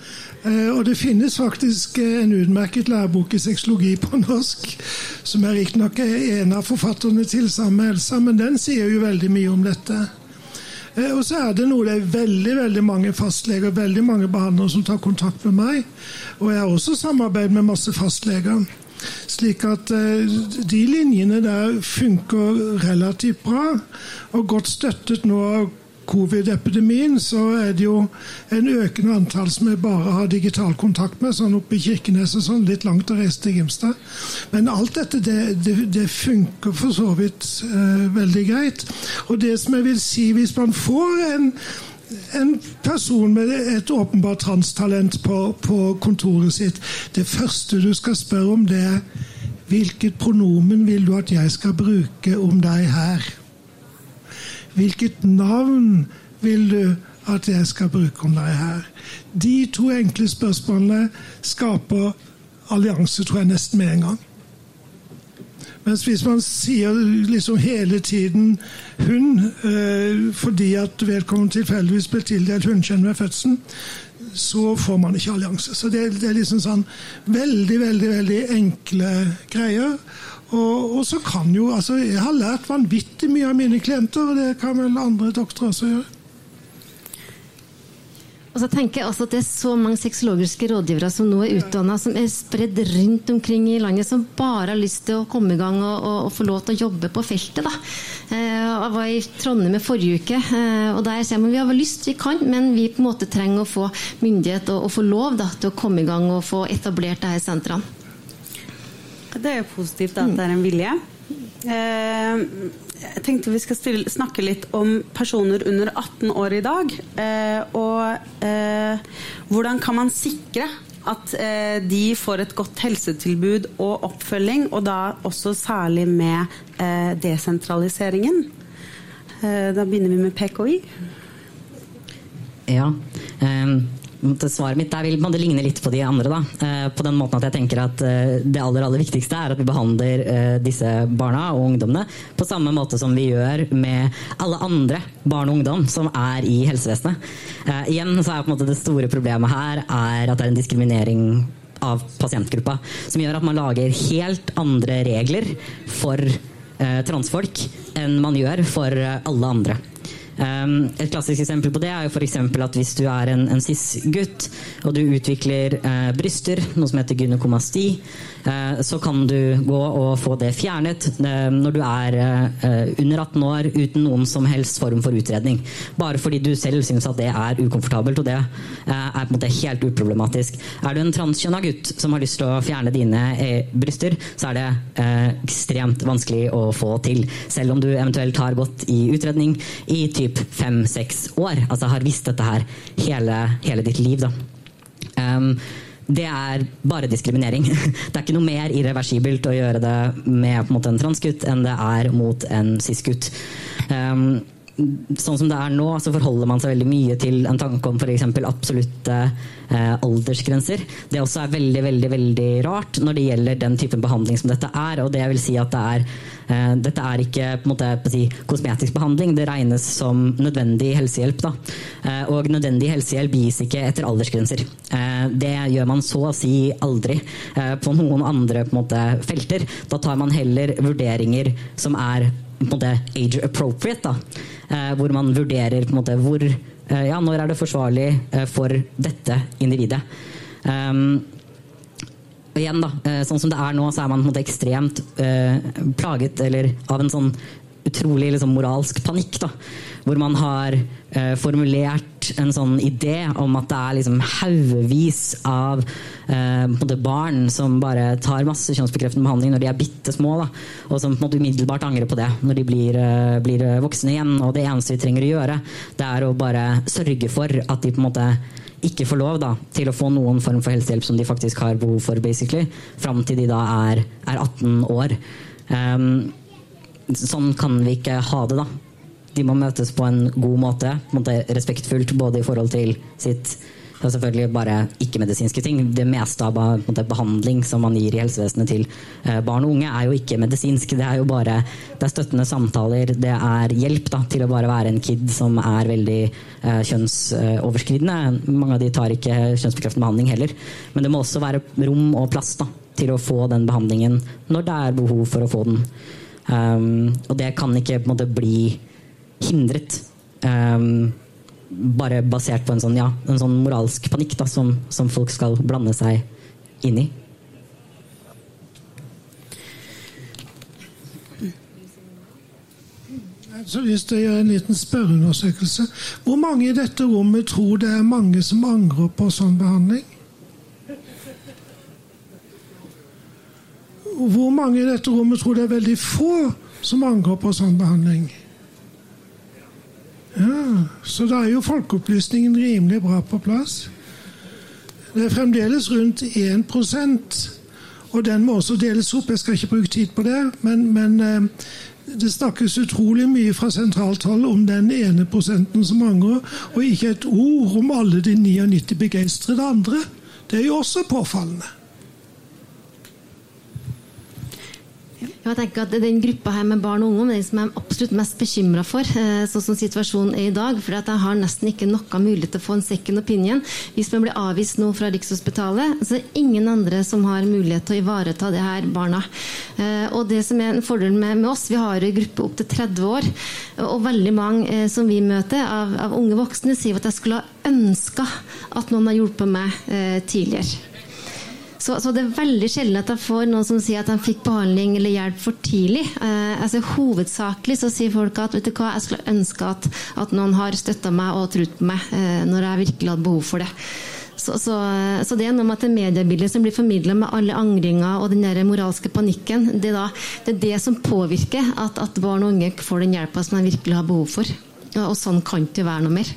eh, og det finnes faktisk en utmerket lærebok i sexologi på norsk, som er riktignok en av forfatterne til samme Elsa, men den sier jo veldig mye om dette. Eh, og så er det noe det er veldig veldig mange fastleger veldig mange behandlere som tar kontakt med meg. Og jeg har også samarbeid med masse fastleger. Slik at eh, de linjene der funker relativt bra, og godt støttet nå av covid-epidemien, så er det jo en økende antall som vi bare har digital kontakt med, sånn oppe i Kirkenes og sånn, litt langt å reise til Gimstad. Men alt dette, det, det, det funker for så vidt eh, veldig greit. Og det som jeg vil si, hvis man får en en person med et åpenbart transtalent på, på kontoret sitt Det første du skal spørre om, det er hvilket pronomen vil du at jeg skal bruke om deg her? Hvilket navn vil du at jeg skal bruke om deg her? De to enkle spørsmålene skaper allianse, tror jeg, nesten med en gang. Mens hvis man sier liksom hele tiden 'hun' øh, fordi at vedkommende tilfeldigvis ble tildelt hunnkjønn ved fødselen, så får man ikke allianse. Så det, det er liksom sånn veldig, veldig, veldig enkle greier. Og, og, så kan jo altså Jeg har lært vanvittig mye av mine klienter, og det kan vel andre doktorer også gjøre. Og så tenker jeg også at Det er så mange sexologiske rådgivere som nå er utdanna, som er spredd rundt omkring i landet, som bare har lyst til å komme i gang og, og, og få lov til å jobbe på feltet. Da. Eh, jeg var i Trondheim i forrige uke, eh, og der sier man vi har lyst, vi kan, men vi på en måte trenger å få myndighet og, og få lov da, til å komme i gang og få etablert disse sentrene. Det er jo positivt at det er en vilje. Eh, jeg tenkte vi skal stille, snakke litt om personer under 18 år i dag. Eh, og eh, hvordan kan man sikre at de får et godt helsetilbud og oppfølging, og da også særlig med desentraliseringen. Da begynner vi med PKI. Ja. Svaret mitt der vil det ligne litt på de andre. Da. Eh, på den måten at jeg tenker at eh, Det aller aller viktigste er at vi behandler eh, disse barna og ungdommene på samme måte som vi gjør med alle andre barn og ungdom som er i helsevesenet. Igjen så er på en måte det store problemet her er at det er en diskriminering av pasientgruppa. Som gjør at man lager helt andre regler for transfolk enn man gjør for alle andre. Um, et klassisk eksempel på det er jo f.eks. at hvis du er en, en cis-gutt og du utvikler uh, bryster, noe som heter gynekomasti, så kan du gå og få det fjernet uh, når du er under 18 år uten noen som helst form for utredning. Bare fordi du selv syns at det er ukomfortabelt, og det er på en måte helt uproblematisk. Er du en transkjønna gutt som har lyst til å fjerne dine bryster, så er det ekstremt vanskelig å få til, selv om du eventuelt har gått i utredning i typ fem-seks år. Altså har visst dette her hele, hele ditt liv. da. Um, det er bare diskriminering. Det er ikke noe mer irreversibelt å gjøre det med en, måte, en transgutt enn det er mot en cis-gutt. Um, sånn som det er nå, så forholder man seg veldig mye til en tanke om f.eks. absolutte eh, aldersgrenser. Det også er veldig veldig, veldig rart når det gjelder den typen behandling som dette er. og det vil si at det er, eh, Dette er ikke på en måte, på si, kosmetisk behandling, det regnes som nødvendig helsehjelp. Da. Eh, og nødvendig helsehjelp gis ikke etter aldersgrenser. Eh, det gjør man så å si aldri eh, på noen andre på måte, felter. Da tar man heller vurderinger som er en måte age appropriate. da Eh, hvor man vurderer måte hvor eh, Ja, når er det forsvarlig eh, for dette individet? Um, igjen, da, sånn som det er nå, så er man på en måte ekstremt uh, plaget eller, av en sånn utrolig liksom, moralsk panikk. Da, hvor man har uh, formulert en sånn idé om at det er liksom haugevis av uh, barn som bare tar masse kjønnsbekreftende behandling når de er bitte små, da, og som på en måte umiddelbart angrer på det når de blir, uh, blir, voksne igjen. Og det eneste vi trenger å gjøre, det er å bare sørge for at de på en måte ikke får lov da, til å få noen form for helsehjelp som de faktisk har behov for, basically, fram til de da er, er 18 år. Um, sånn kan vi ikke ha det, da. De må møtes på en god måte, respektfullt både i forhold til sitt og selvfølgelig bare ikke-medisinske ting. Det meste av behandling som man gir i helsevesenet til eh, barn og unge, er jo ikke medisinsk. Det er jo bare det er støttende samtaler, det er hjelp da, til å bare være en kid som er veldig eh, kjønnsoverskridende. Mange av de tar ikke kjønnsbekreftende behandling heller. Men det må også være rom og plass da, til å få den behandlingen når det er behov for å få den. Um, og det kan ikke på en måte bli hindret. Um, bare basert på en sånn, ja, en sånn moralsk panikk da, som, som, folk skal blande seg inn i. Så hvis jeg gjør en liten spørreundersøkelse Hvor mange i dette rommet tror det er mange som angrer på sånn behandling? Hvor mange i dette rommet tror det er veldig få som angrer på sånn behandling? Ja, Så da er jo folkeopplysningen rimelig bra på plass. Det er fremdeles rundt 1% og den må også deles opp. Jeg skal ikke bruke tid på det, men, men eh, det snakkes utrolig mye fra sentralt hold om den ene prosenten som angrer, og ikke et ord om alle de 99 begeistrede andre. Det er jo også påfallende. Jeg tenker at Den gruppa her med barn og unge er den som jeg er absolutt mest bekymra for, eh, sånn som situasjonen er i dag. For jeg har nesten ikke noe mulighet til å få en second opinion. Hvis man blir avvist nå fra Rikshospitalet, så er det ingen andre som har mulighet til å ivareta det her barna. Eh, og det som er en fordel med, med oss, vi har en gruppe opp til 30 år, og veldig mange eh, som vi møter av, av unge voksne, sier at jeg skulle ha ønska at noen har hjulpet meg tidligere. Så, så, det er veldig sjelden at jeg får noen som sier at de fikk behandling eller hjelp for tidlig. Eh, altså Hovedsakelig så sier folk at vet du hva, jeg skulle ønske at, at noen har støtta meg og trodd på meg eh, når jeg virkelig hadde behov for det. Så, så, så, det er noe med at det mediebildet som blir formidla med alle angringer og den der moralske panikken, det er, da, det, er det som påvirker at, at, barn og unge får den hjelpa som de virkelig har behov for. Og sånn kan det ikke være noe mer.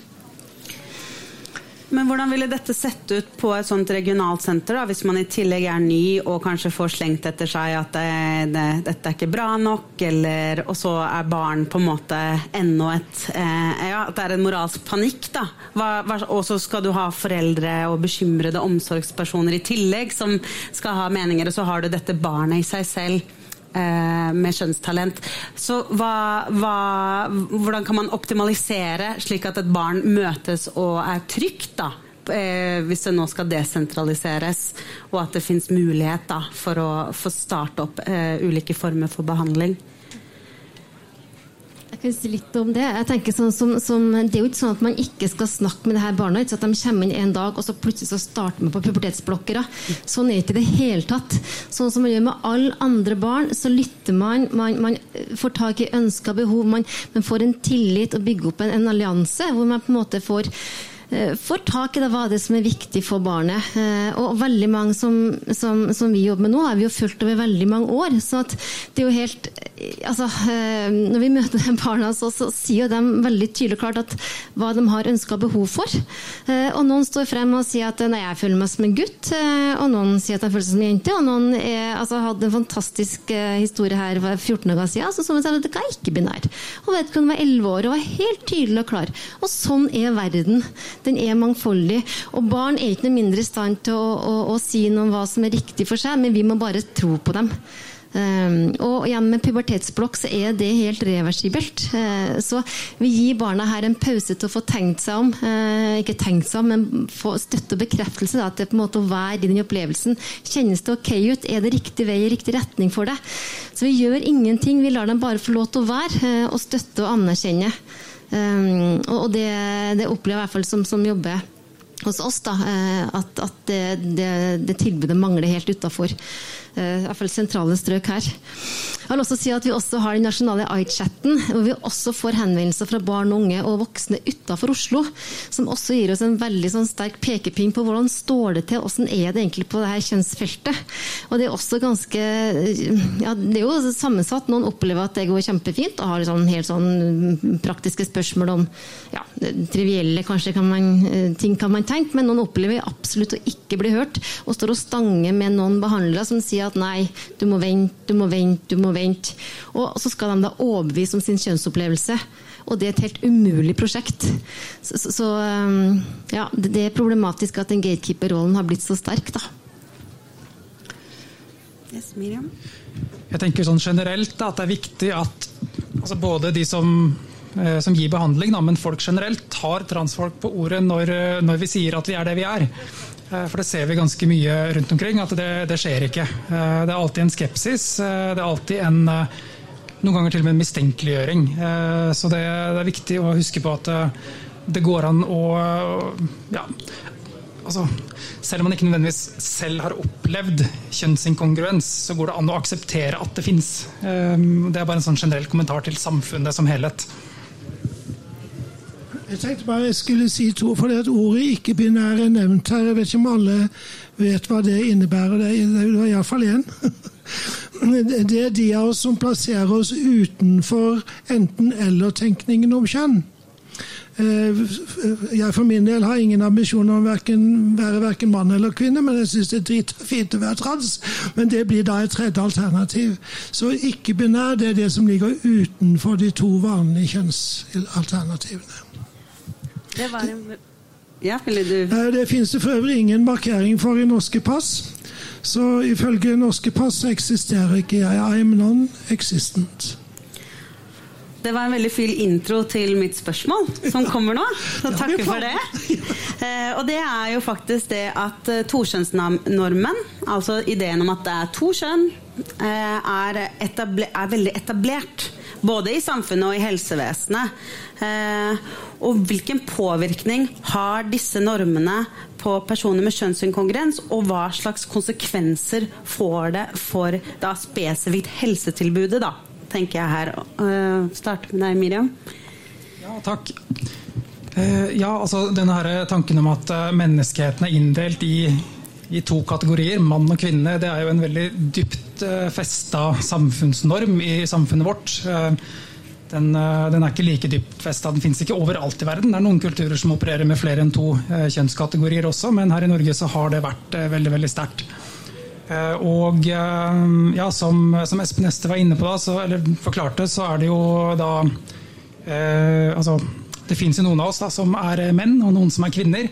Men hvordan ville dette sett ut på et sånt regionalt senter, da, hvis man i tillegg er ny og kanskje får slengt etter seg at det, det, dette er ikke bra nok, eller, og så er barn på en måte enda et eh, Ja, at det er en moralsk panikk, da. Og så skal du ha foreldre og bekymrede omsorgspersoner i tillegg som skal ha meninger, og så har du dette barnet i seg selv eh, med kjønnstalent. Så hva, hva, hvordan kan man optimalisere slik at et barn møtes og er trygt, da? Eh, hvis det nå skal desentraliseres, og at det fins mulighet da, for å få starte opp eh, ulike former for behandling. Si litt om Det Jeg tenker sånn som, som, det er jo ikke sånn at man ikke skal snakke med det her barna. Ikke at de kommer inn en dag og så plutselig så starter man på pubertetsblokkere. Sånn er det ikke det hele tatt. Sånn som man gjør med alle andre barn, så lytter man. Man, man får tak i ønska behov. Man, man, får en tillit og bygger opp en, en allianse hvor man på en måte får får tak i det, hva det som er viktig for barnet. Eh, og veldig mange som, som, som, vi jobber med nå, har vi jo fulgt over veldig mange år. Så det er jo helt eh, altså, Når vi møter de barna, så, så sier de veldig tydelig og klart at hva de har ønska behov for. Og noen står frem og sier at nei, jeg føler meg som en gutt. Og noen sier at jeg føler seg som en jente. Og noen er, altså, hadde en fantastisk historie her for 14 år siden. Så som sa at jeg er ikke binær. Og hun var 11 år og var helt tydelig og klar. Og sånn er verden. Den er mangfoldig. Og barn er ikke noe mindre i stand til å, å, å, si noe om hva som er riktig for seg, men vi må bare tro på dem. Um, og igjen med pubertetsblokk så er det helt reversibelt. Uh, så vi gir barna her en pause til å få tenkt seg om. Uh, ikke tenkt seg om, men få støtte og bekreftelse. Da, det på en måte å være i den opplevelsen. Kjennes det ok ut? Er det riktig vei i riktig retning for det? Så vi gjør ingenting. Vi lar dem bare få lov til å være, uh, og støtte og anerkjenne. Um, og det, det, opplever jeg i hvert fall som, som jobber hos oss, da, eh, at, at det, det, det, tilbudet mangler helt utafor. Eh, i hvert fall sentrale strøk her. Jeg vil også si at Vi også har den nasjonale iChatten, hvor vi også får henvendelser fra barn unge og voksne utenfor Oslo, som også gir oss en veldig sånn sterk pekepinn på hvordan står det til, hvordan er det egentlig på det her kjønnsfeltet. Og Det er også ganske, ja, det er jo sammensatt. Noen opplever at det går kjempefint og har sånn, helt sånn praktiske spørsmål om ja, trivielle kanskje kan man, ting kan man tenke, men noen opplever absolutt å ikke bli hørt og står og stanger med noen behandlere som sier at nei, du må vente, du må vente, du må vente. Og så skal de da overbevise om sin kjønnsopplevelse. Og det er et helt umulig prosjekt. Så, så um, ja, det er problematisk at den gatekeeper-rollen har blitt så sterk, da. Yes, Miriam? Jeg tenker sånn generelt da, at det er viktig at altså både de som, eh, som gir behandling, da, men folk generelt, tar transfolk på ordet når, når vi sier at vi er det vi er. Eh, for det ser vi ganske mye rundt omkring, at det, det skjer ikke. Eh, det er alltid en skepsis. Eh, det er alltid en noen ganger til og med en mistenkeliggjøring. Så det, det, er viktig å huske på at det går an å ja, altså, Selv om man ikke nødvendigvis selv har opplevd kjønnsinkongruens, så går det an å akseptere at det fins. Det er bare en sånn generell kommentar til samfunnet som helhet. Jeg tenkte bare jeg skulle si to, for det at ordet ikke-binær er nevnt her. Jeg vet ikke om alle vet hva det innebærer. Det var iallfall én. Det er de av oss som plasserer oss utenfor enten-eller-tenkningen om kjønn. Eh, jeg for min del har ingen ambisjoner om å være verken mann eller kvinne, men jeg syns det er dritfint å være trans. Men det blir da et tredje alternativ. Så ikke-binær det er det som ligger utenfor de to vanlige kjønnsalternativene. Det var en ja, du Det finnes det for øvrig ingen markering for i norske pass. Så ifølge norske pass eksisterer ikke jeg. I am non-existent. Det var en veldig fin intro til mitt spørsmål, som kommer nå. Så takker for det. Eh, og det er jo faktisk det at toskjønnsnormen, tokjønnsnormen, altså ideen om at det er to kjønn, eh, er, er veldig etablert. Både i samfunnet og i helsevesenet. Eh, og hvilken påvirkning har disse normene på personer med kjønnsinkongruens, og hva slags konsekvenser får det for da spesifikt helsetilbudet, da, tenker jeg her. Uh, starte med deg, Miriam. Ja, takk. Uh, ja, altså denne her tanken om at uh, menneskeheten er inndelt i, i, to kategorier, mann og kvinne, det er jo en veldig dypt uh, festa samfunnsnorm i samfunnet vårt. Den, eh, den, er ikke like dypt festa. Den fins ikke overalt i verden. Det er noen kulturer som opererer med flere enn to eh, kjønnskategorier også, men her i Norge så har det vært eh, veldig veldig sterkt. Og ja, som, som Espen Este var inne på, da, så, eller forklarte, så er det jo da eh, Altså, det fins jo noen av oss da, som er menn, og noen som er kvinner.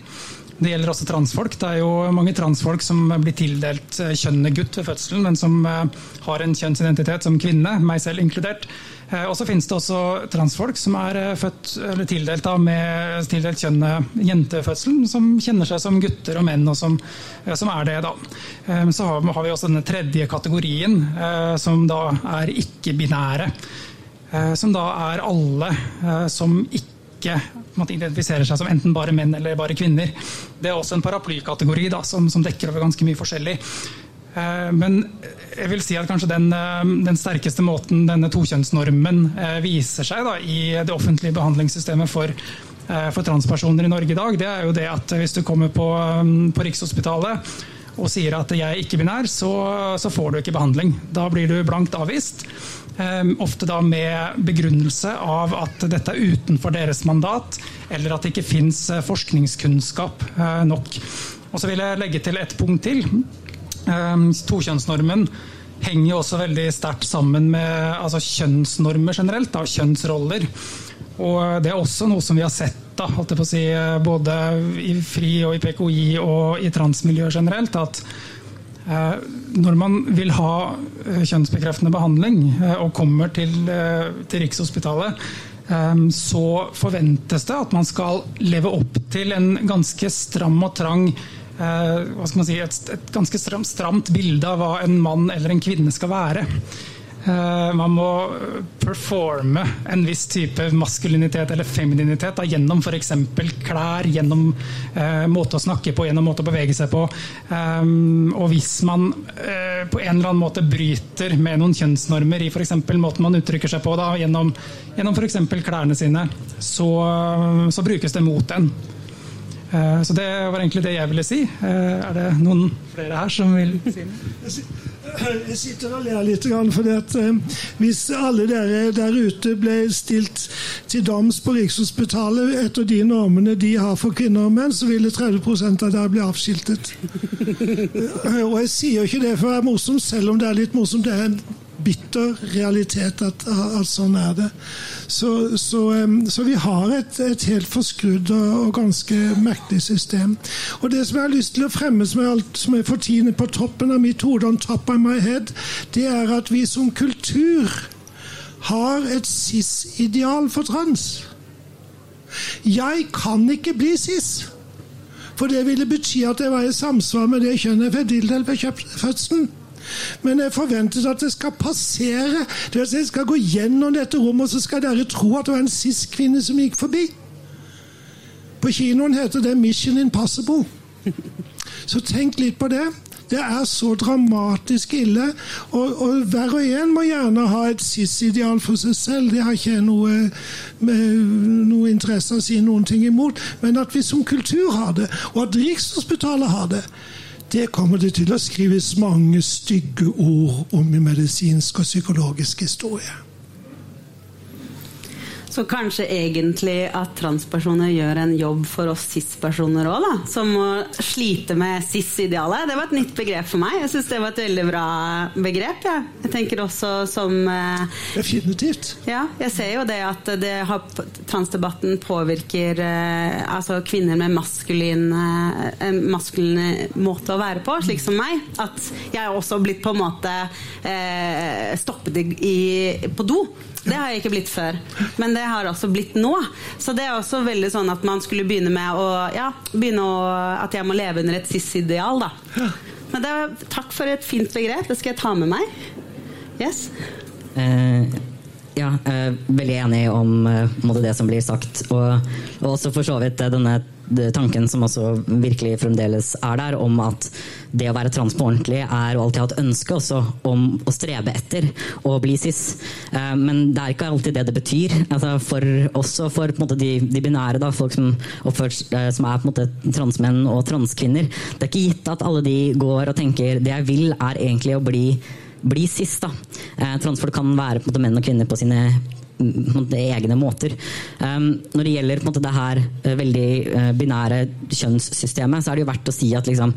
Det gjelder også transfolk. Det er jo mange transfolk som blir tildelt kjønnet gutt ved fødselen, men som har en kjønnsidentitet som kvinne, meg selv inkludert. Eh, og så finnes det også transfolk som er eh, født, eller tildelt, da, med tildelt kjønnet jentefødselen, som kjenner seg som gutter og menn, og som, eh, som er det. da. Så har vi også denne tredje kategorien, som da er ikke-binære. Som da er alle som ikke identifiserer seg som enten bare menn eller bare kvinner. Det er også en paraplykategori da, som, som dekker over ganske mye forskjellig. Eh, men jeg vil si at kanskje den, eh, den sterkeste måten denne tokjønnsnormen eh, viser seg da, i det offentlige behandlingssystemet for, for, transpersoner i Norge i dag, det er jo det at hvis du kommer på, på Rikshospitalet og sier at jeg er ikke-binær, så, så, får du ikke behandling. Da blir du blankt avvist. ofte da med begrunnelse av at dette er utenfor deres mandat, eller at det ikke fins forskningskunnskap nok. Og så vil jeg legge til et punkt til. Ehm, tokjønnsnormen henger jo også veldig sterkt sammen med altså kjønnsnormer generelt, da, kjønnsroller. Og det er også noe som vi har sett da, si, både i FRI og i PKI og i transmiljøet generelt. at eh, når man vil ha eh, kjønnsbekreftende behandling eh, og kommer til, til Rikshospitalet, ehm, så forventes det at man skal leve opp til en ganske stram og trang Eh, hva skal man si, et, et ganske stramt, stramt bilde av hva en mann eller en kvinne skal være. Uh, man må performe en viss type maskulinitet eller femininitet da, gjennom f.eks. klær, gjennom eh, måte å snakke på, gjennom måte å bevege seg på. Um, og hvis man eh, på en eller annen måte bryter med noen kjønnsnormer i f.eks. måten man uttrykker seg på da, gjennom, gjennom f.eks. klærne sine, så, så brukes det mot en. Eh, så det var egentlig det jeg ville si. Eh, er det noen flere her som vil si noe? Jeg sitter og ler litt, for eh, hvis alle dere der ute ble stilt til doms på Rikshospitalet etter de normene de har for kvinner og menn, så ville 30 av dere bli avskiltet. Og jeg sier ikke det for å være morsom, selv om det er litt morsomt. Det er en bitter realitet at, at sånn er det. Så, så, så vi har et, et helt forskrudd og, og, ganske merkelig system. Og Det som jeg har lyst til å fremme, som er, alt, som er for tiende på toppen av mitt hode, on top of my head, det er at vi som kultur har et cis-ideal for trans. Jeg kan ikke bli cis. For det ville bety at jeg var i samsvar med det kjønnet jeg fikk tildelt ved fødselen. Men jeg forventet at det skal passere. Det vil si, jeg skal gå gjennom dette rommet, og så skal dere tro at det var en cis-kvinne som gikk forbi. På kinoen heter det 'Mission Impossible'. Så tenk litt på det. Det er så dramatisk ille. Og, og hver og en må gjerne ha et cis-ideal for seg selv. Det har ikke jeg noe, noe interesse av å si noen ting imot. Men at vi som kultur har det, og at Rikshospitalet har det, det kommer det til å skrives mange stygge ord om i medisinsk og psykologisk historie. Så kanskje egentlig at transpersoner gjør en jobb for oss cis-personer òg, da. Som å slite med cis-idealet. Det var et nytt begrep for meg. Jeg syns det var et veldig bra begrep. Ja. Jeg tenker også som eh, Definitivt. Ja, jeg ser jo det at det har, transdebatten påvirker eh, altså kvinner med maskulin, eh, maskulin måte å være på, slik som meg. At jeg har også blitt på en måte eh, stoppet i, på do. Det har jeg ikke blitt før. Men det har også blitt nå. Så det er også veldig sånn at man skulle begynne med å ja, begynne å, At jeg må leve under et cis-ideal, da. Men det, takk for et fint begrep. Det skal jeg ta med meg. Yes? Eh, ja, eh, veldig enig om eh, det som blir sagt. Og, og også for så vidt denne tanken som også virkelig fremdeles er der, om at det å være trans på ordentlig er å alltid ha et ønske også om å strebe etter å bli cis. Eh, men det er ikke alltid det det betyr. Altså for, også for måte, de, de, binære, da, folk som, oppført, eh, som er på en måte, transmenn og transkvinner. Det er ikke gitt at alle de går og tenker det jeg vil er egentlig å bli, bli cis. Da. Eh, transfolk kan være måte, menn og kvinner på sine egne måter. Um, når det gjelder måte, det her uh, veldig uh, binære kjønnssystemet, så er det jo verdt å si at liksom,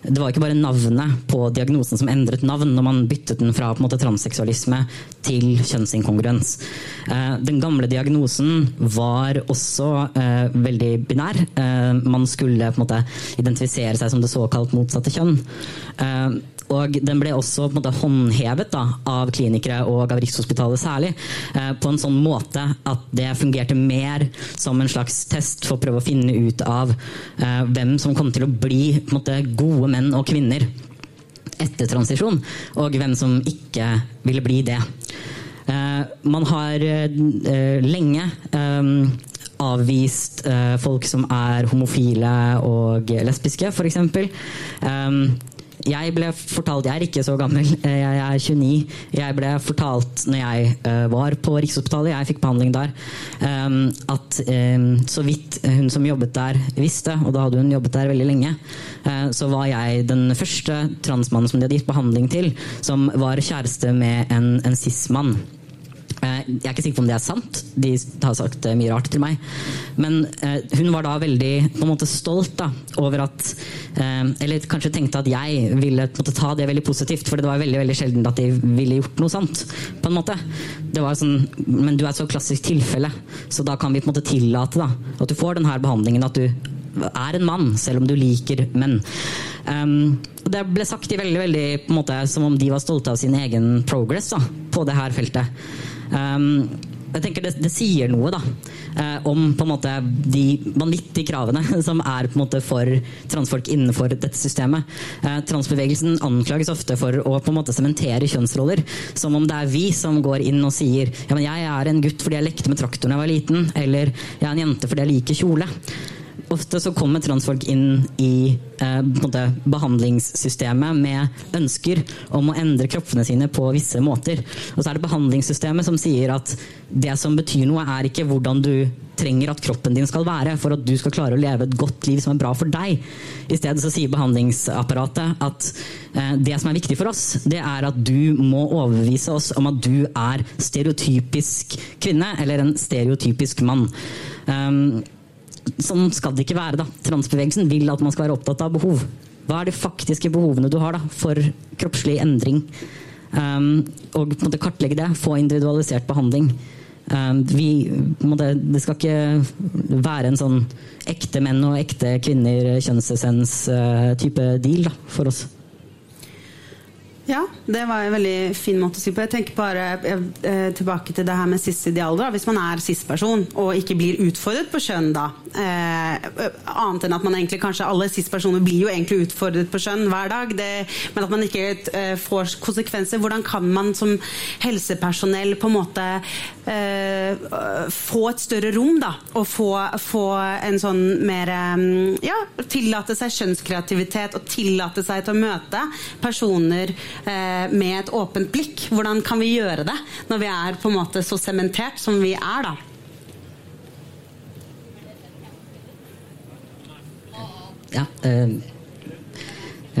det var ikke bare navnet på diagnosen som endret navn når man byttet den fra på en måte, transseksualisme til kjønnsinkongruens. Uh, den gamle diagnosen var også veldig binær. man skulle på en måte identifisere seg som det såkalt motsatte kjønn. Og den ble også på en måte, håndhevet da, av klinikere og av Rikshospitalet særlig, eh, på en sånn måte at det fungerte mer som en slags test for å prøve å finne ut av eh, hvem som kom til å bli måte, gode menn og kvinner etter transisjon, og hvem som ikke ville bli det. Eh, man har lenge avvist folk som er homofile og lesbiske, f.eks. Jeg ble fortalt, jeg er ikke så gammel, jeg er 29. Jeg ble fortalt når jeg eh, var på Rikshospitalet, jeg fikk behandling der, ehm, at ehm, så vidt hun som jobbet der visste, og da hadde hun jobbet der veldig lenge, eh, så var jeg den første transmannen som de hadde gitt behandling til, som var kjæreste med en, en cis-mann. Eh, jeg er ikke sikker på om det er sant, de har sagt eh, mye rart til meg. Men eh, hun var da veldig på en måte stolt da, over at Eller kanskje tenkte at jeg ville måte, ta det veldig positivt, for det var veldig veldig sjelden at de ville gjort noe sant. på en måte. Det var sånn, Men du er et så klassisk tilfelle, så da kan vi på en måte tillate da, at du får denne behandlingen. at du er en mann, selv om du liker menn. Um, det ble sagt i veldig, veldig på en måte, som om de var stolte av sin egen progress da, på det her feltet. Um, jeg tenker det, det, sier noe da, eh, om på en måte de vanvittige kravene som er på en måte for transfolk innenfor dette systemet. Eh, transbevegelsen anklages ofte for å på en måte sementere kjønnsroller. Som om det er vi som går inn og sier ja, men jeg er en gutt fordi jeg lekte med traktor da jeg var liten. Eller jeg er en jente fordi jeg liker kjole ofte så kommer transfolk inn i eh, behandlingssystemet med ønsker om å endre kroppene sine på visse måter. Og så er det behandlingssystemet som sier at det som betyr noe, er ikke hvordan du trenger at kroppen din skal være for at du skal klare å leve et godt liv som er bra for deg. I stedet så sier behandlingsapparatet at eh, det som er viktig for oss, det er at du må overbevise oss om at du er stereotypisk kvinne eller en stereotypisk mann. Um, Sånn skal det ikke være. da. Transbevegelsen vil at man skal være opptatt av behov. Hva er de faktiske behovene du har da, for kroppslig endring? Um, og måte kartlegge det, få individualisert behandling. Um, vi, måte, det skal ikke være en sånn ekte menn og ekte kvinner, kjønnsessens-type uh, deal da, for oss. Ja, det var en veldig fin måte å si på. Jeg tenker bare eh, tilbake til det her med cis-ideal. Hvis man er cis-person og ikke blir utfordret på kjønn da, eh, annet enn at man egentlig kanskje alle cis-personer blir jo egentlig utfordret på kjønn hver dag, det, men at man ikke eh, får konsekvenser. Hvordan kan man som helsepersonell på en måte eh, få et større rom, da, og få, få en sånn mer eh, Ja, tillate seg kjønnskreativitet og tillate seg til å møte personer Eh, med et åpent blikk. Hvordan kan vi gjøre det når vi er på en måte så sementert som vi er, da? Ja, øh,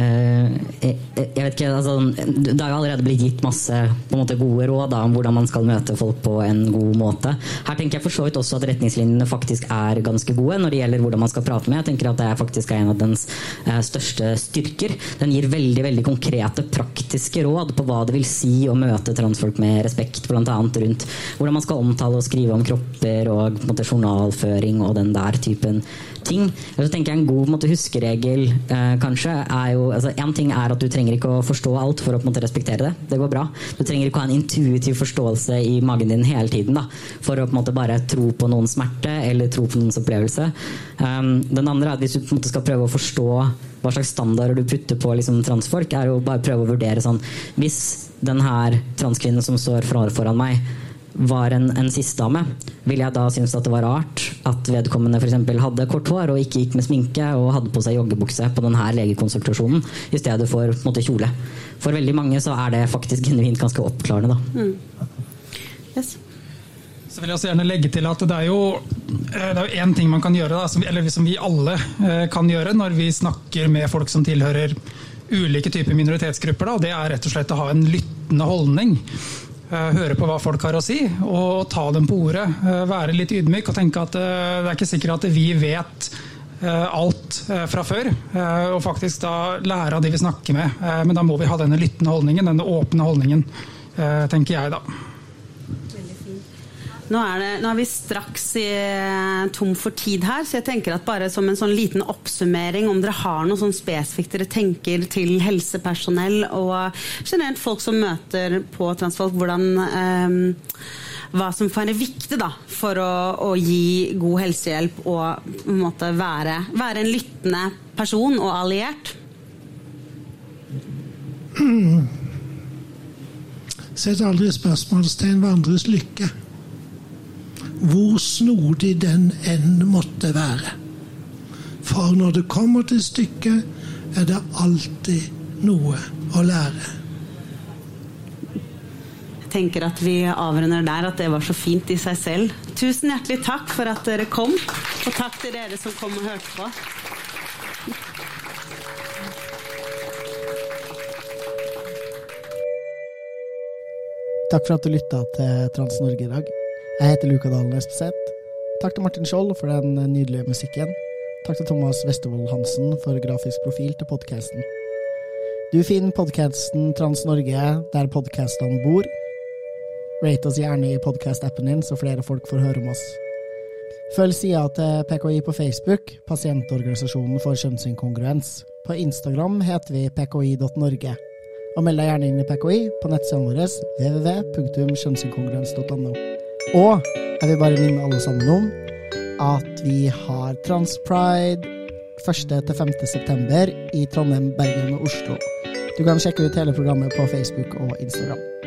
jeg, jeg, vet ikke, altså, Det har allerede blitt gitt masse måte, gode råd da, om hvordan man skal møte folk på en god måte. Her tenker jeg for så vidt også at retningslinjene faktisk er ganske gode når det gjelder hvordan man skal prate med. Jeg tenker at Det er faktisk en av dens eh, største styrker. Den gir veldig veldig konkrete, praktiske råd på hva det vil si å møte transfolk med respekt, bl.a. rundt hvordan man skal omtale og skrive om kropper og måte, journalføring og den der typen ting. Så tenker jeg En god måte, huskeregel eh, kanskje er jo altså, En ting er at du trenger ikke å forstå alt for å måte, respektere det. Det går bra. Du trenger ikke å ha en intuitiv forståelse i magen din hele tiden da, for å måte, bare tro på noens smerte eller tro på noens opplevelse. Um, den andre er at hvis du skal prøve å forstå hva slags standarder du putter på liksom, transfolk, er å bare prøve å vurdere sånn Hvis den her transkvinnen som står foran meg, var en, en cis-dame, ville jeg da synes at det var rart at vedkommende f.eks. hadde kort hår og ikke gikk med sminke og hadde på seg joggebukse på denne legekonsultasjonen i stedet for måte, kjole. For veldig mange så er det faktisk genuint ganske oppklarende. Da. Mm. Yes. Så vil jeg også gjerne legge til at det er jo eh, det er én ting man kan gjøre, da, som, eller som vi alle eh, kan gjøre når vi snakker med folk som tilhører ulike typer minoritetsgrupper. Da, og det er rett og slett å ha en lyttende holdning. Høre på hva folk har å si, og ta dem på ordet. Være litt ydmyk og tenke at det er ikke sikkert at vi vet alt fra før. Og faktisk da lære av de vi snakker med. Men da må vi ha denne lyttende holdningen, denne åpne holdningen, tenker jeg da. Nå er, det, nå er, vi straks i, tom for tid her, så jeg tenker at bare som en sånn liten oppsummering, om dere har noe sånn spesifikt dere tenker til helsepersonell og generelt folk som møter på Transfolk, hvordan eh, hva som være viktig da, for å, å, gi god helsehjelp og på en måte være, være en lyttende person og alliert? Sett aldri spørsmålstegn ved andres lykke hvor snodig den enn måtte være. For når det kommer til stykket, er det alltid noe å lære. Jeg tenker at vi avrunder der, at det var så fint i seg selv. Tusen hjertelig takk for at dere kom, og takk til dere som kom og hørte på. Takk for at du lytta til Trans-Norge i dag. Jeg heter Luka Dalen Espeseth. Takk til Martin Skjold for den nydelige musikken. Takk til Thomas Westervold Hansen for grafisk profil til podkasten. Du finner podkasten Trans-Norge der podkastene bor. Rate oss gjerne i podkast-appen din, så flere folk får høre om oss. Følg sida til PKI på Facebook, Pasientorganisasjonen for kjønnsinkongruens. På Instagram heter vi pki.norge. Og meld deg gjerne inn i PKI på nettsidene våre www.kjønnsinkongruens.no. Og jeg vil bare minne alle sammen om at vi har Transpride 1.-5. september i Trondheim, Bergen og Oslo. Du kan sjekke ut hele programmet på Facebook og Instagram.